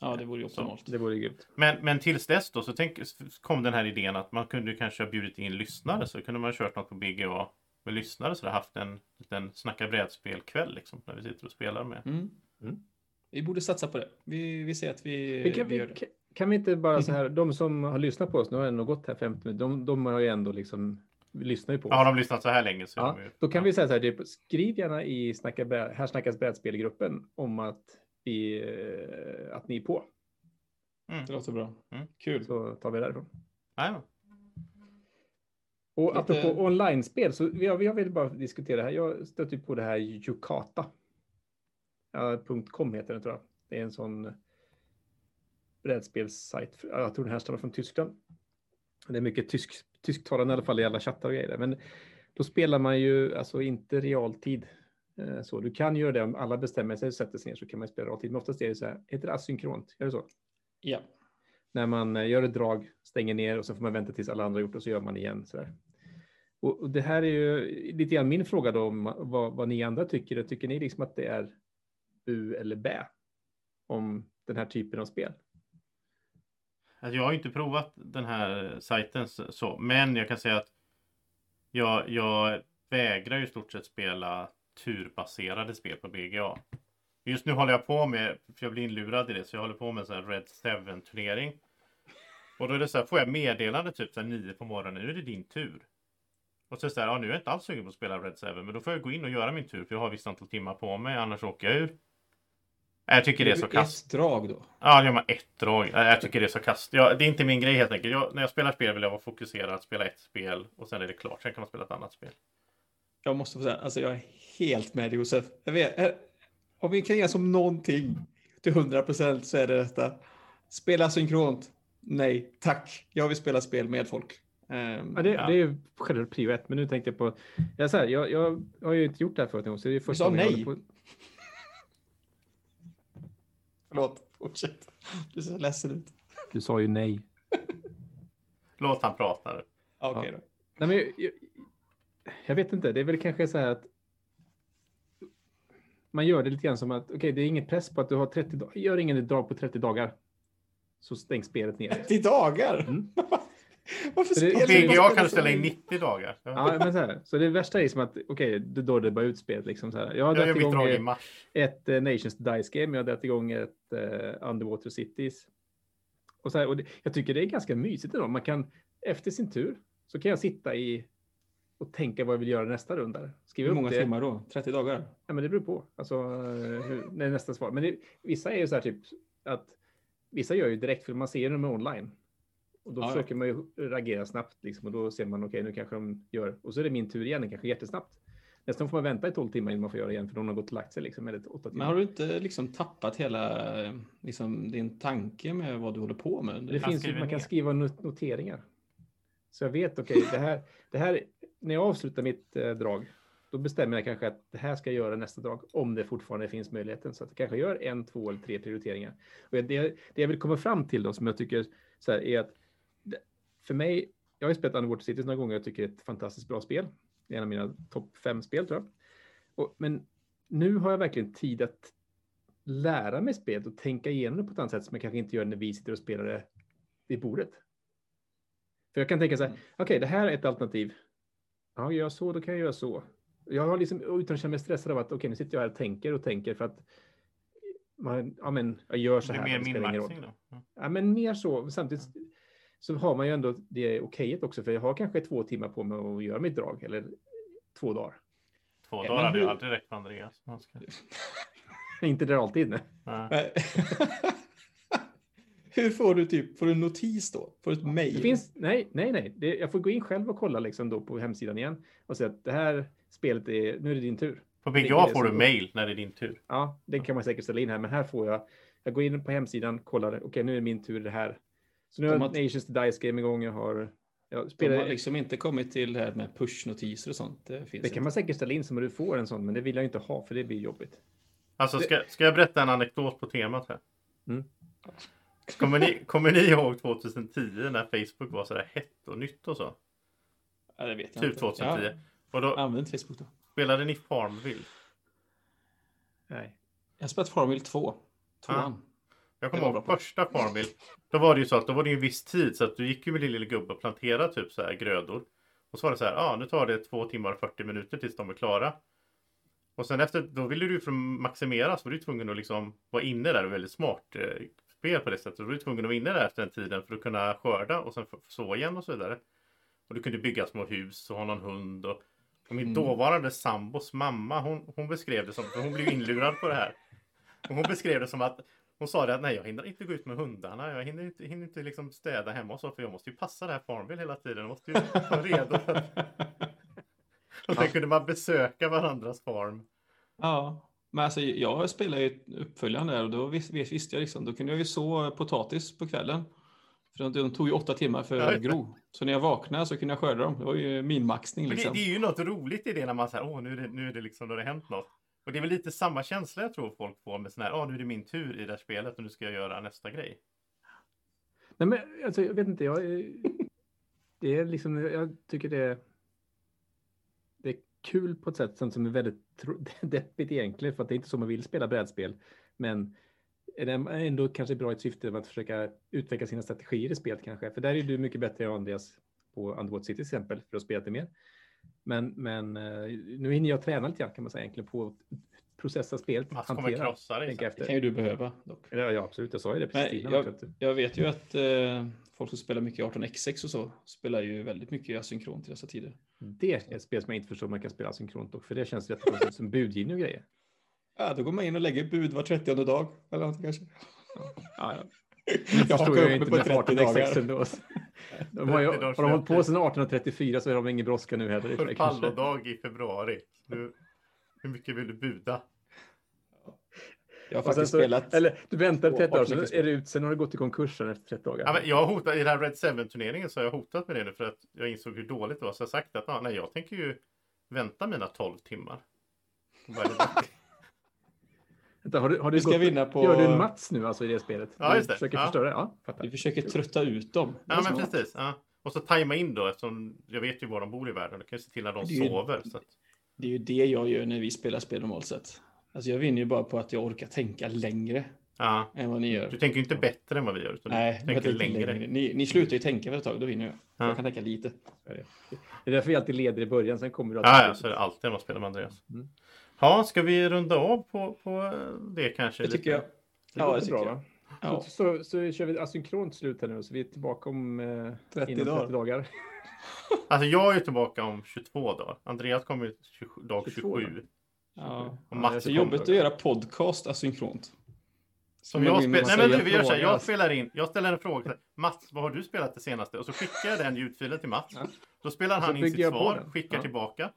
Ja, det vore ju optimalt.
Det vore grymt.
Men, men tills dess då så tänk, kom den här idén att man kunde kanske ha bjudit in lyssnare. Så kunde man ha kört något på BGA med lyssnare. Så det haft en liten snacka brädspel-kväll liksom. När vi sitter och spelar med.
Mm.
Mm.
Vi borde satsa på det. Vi, vi ser att vi,
Men kan,
vi gör
vi,
det.
kan- kan vi inte bara så här, de som har lyssnat på oss, nu har ändå gått här 50 minuter, de, de har ju ändå liksom, lyssnar ju på oss.
Ja, har de lyssnat så här länge så
Ja,
ju...
då kan
ja.
vi säga så här, det, skriv gärna i snacka, här snackas brädspelgruppen om att, vi, eh, att ni är på,
Det låter bra.
Mm.
Kul.
så tar vi det därifrån.
Nej, men.
Och
Lite-
apropå online-spel, så vi har, vi har väl bara diskutera det här. Jag stötte på det här Yukata. Ja, .com heter den tror jag. Det är en sån brädspelssajt. Ja, Jag tror den här stammar från Tyskland. Det är mycket tysk, tysktalande i alla fall i alla chattar och grejer. Men då spelar man ju alltså inte realtid. Eh, Så du kan göra det om alla bestämmer sig och sätter sig ner så kan man spela realtid. Men oftast är det så här, heter det asynkront? Är det så?
Ja.
när man eh, gör ett drag, stänger ner och så får man vänta tills alla andra gjort det och så gör man igen. Så där. Och, och det här är ju lite grann min fråga då om vad, vad ni andra tycker. Tycker ni liksom att det är bu eller bä om den här typen av spel?
Alltså, jag har inte provat den här sajten så- men jag kan säga att jag, jag vägrar ju i stort sett spela turbaserade spel på BGA. Just nu håller jag på med, för jag blir inlurad i det, så jag håller på med en sån här Red 7 turnering. Och då är det så här, får jag meddelande typ så här nio på morgonen, nu är det din tur. Och så är det så här, ja nu är jag inte alls sugen på att spela Red 7, men då får jag gå in och göra min tur, för jag har visst antal timmar på mig, annars åker jag ur. Jag tycker det är så kast.
Ett drag då?
Ja, det gör man ett drag. Jag tycker det är så kast. Ja, det är inte min grej helt enkelt. Jag, när jag spelar spel vill jag vara fokuserad, spela ett spel och sen är det klart. Sen kan man spela ett annat spel.
Jag måste få säga, alltså jag är helt med Josef. Jag vet, eh, om vi kan enas om någonting till 100 procent så är det detta. Spela synkront. Nej, tack. Jag vill spela spel med folk.
Um, ja, det, ja. det är ju självklart prio ett, men nu tänkte jag på... Jag, så här, jag, jag, har ju inte gjort det här förut, så det är första
du sa nej. På... Förlåt, fortsätt. Du ser ledsen ut.
Du sa ju nej.
Låt han prata.
Okej okay, ja. då.
Nej, men jag, jag, vet inte, det är väl kanske så här att man gör det lite grann som att okej, okay, det är ingen press på att du har 30 dagar. Gör ingen drag på 30 dagar. Så stängs spelet ner.
30 dagar? Mm.
Varför spelar? PGA kan du ställa in 90 dagar.
Ja, men så, här, så det värsta är som att okej, okay, då är det bara utspelet liksom så här. Jag har dragit igång ett, ett uh, Nations Dice Game. Jag har dragit igång ett uh, Underwater Cities. Och så här, och det, jag tycker det är ganska mysigt ändå. Man kan efter sin tur så kan jag sitta i och tänka vad jag vill göra nästa runda.
Skriva hur många det. timmar då? 30 dagar?
Ja, men det beror på. Alltså, hur, när nästa svar. Men det, vissa är ju så här typ att vissa gör ju direkt för man ser dem online. Och då ja, försöker man ju reagera snabbt liksom, och då ser man okej, okay, nu kanske de gör och så är det min tur igen, det kanske jättesnabbt. Nästan får man vänta i 12 timmar innan man får göra igen för någon har gått och lagt sig liksom, eller 8 timmar.
Men har du inte liksom tappat hela liksom, din tanke med vad du håller på med?
Det, det finns ju, man kan skriva noteringar. Så jag vet, okej, okay, det, här, det här, när jag avslutar mitt eh, drag, då bestämmer jag kanske att det här ska jag göra nästa drag, om det fortfarande finns möjligheten. Så att jag kanske gör en, två eller tre prioriteringar. Och det, det jag vill komma fram till då, som jag tycker så här, är att för mig, jag har ju spelat Underwater Cities några gånger, jag tycker det är ett fantastiskt bra spel. Det är en av mina topp fem spel tror jag. Och, men nu har jag verkligen tid att lära mig spelet och tänka igenom det på ett annat sätt som jag kanske inte gör när vi sitter och spelar det vid bordet. För jag kan tänka så här, mm. okej, okay, det här är ett alternativ. Ja, gör jag så, då kan jag göra så. Jag har liksom, utan att känna mig stressad av att okej, okay, nu sitter jag här och tänker och tänker för att man, ja, men jag gör så här.
Det är mer min-maxing då?
Ja, men mer så. Samtidigt så har man ju ändå det okejet också, för jag har kanske två timmar på mig att göra mitt drag, eller två dagar.
Två dagar hade ju aldrig räckt för Andreas.
Inte det alltid.
Nej. Hur får du typ, får du notis då? Får du ett mejl?
nej, nej, nej. Det, jag får gå in själv och kolla liksom då på hemsidan igen och säga att det här spelet är, nu är det din tur.
På BGA får du mejl när det är din tur.
Ja, det kan man säkert ställa in här, men här får jag, jag går in på hemsidan, kollar, okej, okay, nu är det min tur det här. Så nu har har Nations Dice Game igång, jag har
jag spelar... De har liksom inte kommit till det här med pushnotiser och sånt.
Det, finns det kan man säkert ställa in så att du får en sån, men det vill jag inte ha för det blir jobbigt.
Alltså, ska, ska jag berätta en anekdot på temat här? Mm. Kommer ni, kommer ni ihåg 2010 när Facebook var sådär hett och nytt och så?
Ja, det vet jag
typ inte. 2010. Ja. Och då,
Använd Facebook då.
Spelade ni Farmville?
Nej. Jag har spelat Farmville 2. Tvåan. Ja.
Jag kommer ihåg första Farmville. Då var det ju så att då var det en viss tid så att du gick ju med din lilla gubbe och planterade typ så här grödor. Och så var det så här, ja ah, nu tar det två timmar och 40 minuter tills de är klara. Och sen efter, då ville du att maximera så var du tvungen att liksom vara inne där, väldigt smart eh, spel på det sättet. Då var du tvungen att vara inne där efter den tiden för att kunna skörda och sen så igen och så vidare. Och du kunde bygga små hus och ha någon hund och, och min mm. dåvarande sambos mamma hon, hon beskrev det som, för hon blev inlurad på det här. Och hon beskrev det som att hon sa det att nej, jag hinner inte gå ut med hundarna. Jag hinner inte, hinner inte liksom städa hemma och så, för jag måste ju passa det här Farmville hela tiden. Jag måste ju vara redo. och sen kunde man besöka varandras farm.
Ja, men alltså jag spelade ju uppföljaren där och då visste, jag liksom, då kunde jag ju så potatis på kvällen. För de tog ju åtta timmar för att gro. Så när jag vaknade så kunde jag skörda dem. Det var ju min maxning. Liksom.
Det, det, är ju något roligt i det när man säger, åh nu är det, nu är det liksom, då det hänt något. Och det är väl lite samma känsla jag tror folk får med sån här, ja ah, nu är det min tur i det här spelet och nu ska jag göra nästa grej.
Nej men alltså jag vet inte, jag, det är liksom, jag tycker det, det är kul på ett sätt som är väldigt deppigt egentligen för att det är inte så man vill spela brädspel. Men är det ändå kanske bra i ett syfte av att försöka utveckla sina strategier i spelet kanske. För där är du mycket bättre än Andreas på Underwater City till exempel för att spela det mer. Men, men eh, nu hinner jag träna lite grann kan man säga egentligen på processa spelet,
Mats kommer
hantera,
krossa dig.
Det kan ju du behöva dock.
Ja, ja, absolut. Jag sa ju det precis
Nej,
innan.
jag,
att-
jag vet ju att eh, folk som spelar mycket 18xx och så spelar ju väldigt mycket asynkront i dessa tider.
Det är ett spel som jag inte förstår om man kan spela asynkront och för det känns rätt som budgivning och grejer.
Ja, då går man in och lägger bud var 30 dag. Eller något kanske.
Ja, ja.
Jag
förstår
hakar
jag
upp
inte
mig
med
på 30
18xx
dagar.
ändå. De har, ju,
30 dagars
har de hållit på sedan 1834 så är de ingen brådska nu heller.
För
kanske.
pallodag i februari. Nu, hur mycket vill du buda?
Jag har
Och sen
faktiskt
så,
spelat.
eller du väntar
två
30 dagar,
18
så är det ut, sen har du gått i konkursen efter 30 dagar.
Ja, men jag har hotat, I den här Red 7-turneringen så har jag hotat med det nu för att jag insåg hur dåligt det var. Så jag har sagt att ah, nej, jag tänker ju vänta mina 12 timmar. Vad är det då?
Vänta, har du, har du
Vi ska
gått,
vinna på-
Gör du en Mats nu alltså i det spelet?
Ja, just
Du
det.
försöker
Ja.
förstöra? Ja, fattar.
Vi försöker trötta ut dem.
Ja, men
smart.
precis. Ja. Och så tajma in då eftersom jag vet ju var de bor i världen. Jag kan ju se till när de
Det ju-
sover. Så att,
Det är ju det jag gör när vi spelar spel normalt sett. Alltså jag vinner ju bara på att jag orkar tänka längre
ja.
än vad ni gör.
Du tänker ju inte bättre än vad vi gör. Utan
Nej,
du
jag
tänker längre.
längre. Ni, ni slutar ju tänka för ett tag, då vinner jag.
Ja.
Jag kan tänka lite.
Det är därför vi alltid leder i början, sen kommer du
Ja, ja, så är det alltid när man spelar med Andreas.
Mm.
Ja, ska vi runda av på, på det kanske?
Det tycker jag.
Det
Ja, det tycker
bra,
jag. Ja.
Så, så, så kör vi asynkront slut här nu, så vi är tillbaka om eh,
30
inom
dagar.
30 dagar.
Alltså jag är tillbaka om 22 dagar. Andreas kommer ju 27, dag
22
27.
Ja.
Och Mats
Det är
kommer-
jobbigt att göra podcast asynkront.
Som
jag man
Nej men vi gör så här. Jag spelar in. Jag ställer en fråga. Mats, vad har du spelat det senaste? Och så skickar jag den ljudfilen till Mats.
Ja.
Då spelar han in sitt svar, skickar
Ja.
tillbaka.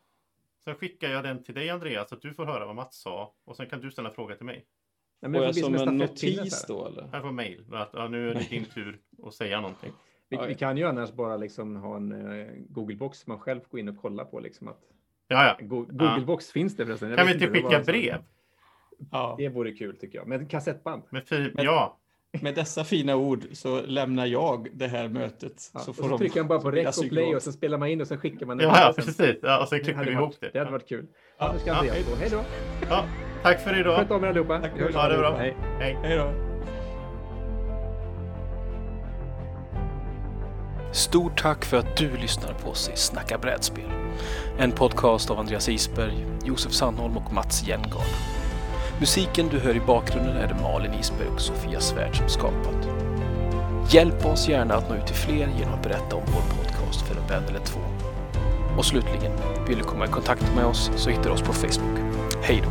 Sen skickar jag den till dig Andreas, så att du får höra vad Mats sa. Och sen kan du ställa en fråga till mig.
Nej,
Får
det får
jag som en notis då eller?
Jag får mail. Att, ja, nu är det din tur att säga någonting.
Vi,
Ja,
vi
ja.
kan ju annars bara liksom ha en eh, Google-box som man själv går in och kollar på. Liksom att,
Ja, ja.
Go- Google-box finns det förresten. Jag
Kan vi inte skicka brev?
Ja.
Det vore kul tycker jag. Med kassettband.
Med fi-
Men-
ja,
Med dessa fina ord så lämnar jag det här mötet.
Ja,
så
och
får
så
de
trycker man bara på rec och play och sen spelar man in och sen skickar man
ja, ja precis. Ja, och sen
Det
klipper vi
varit-
ihop det.
Det hade varit kul.
Ja.
Nu ska
Ja,
hej.
Hej då.
Ja, tack för idag.
Sköt om er allihopa.
Tack.
Ha det bra.
Hej.
Hej.
Hej då.
Stort tack för att du lyssnar på oss i Snacka brädspel. En podcast av Andreas Isberg, Josef Sandholm och Mats Jengard. Musiken du hör i bakgrunden är det Malin Isberg och Sofia Svärd som skapat. Hjälp oss gärna att nå ut till fler genom att berätta om vår podcast för en vän eller två. Och slutligen, vill du komma i kontakt med oss så hittar du oss på Facebook. Hej då!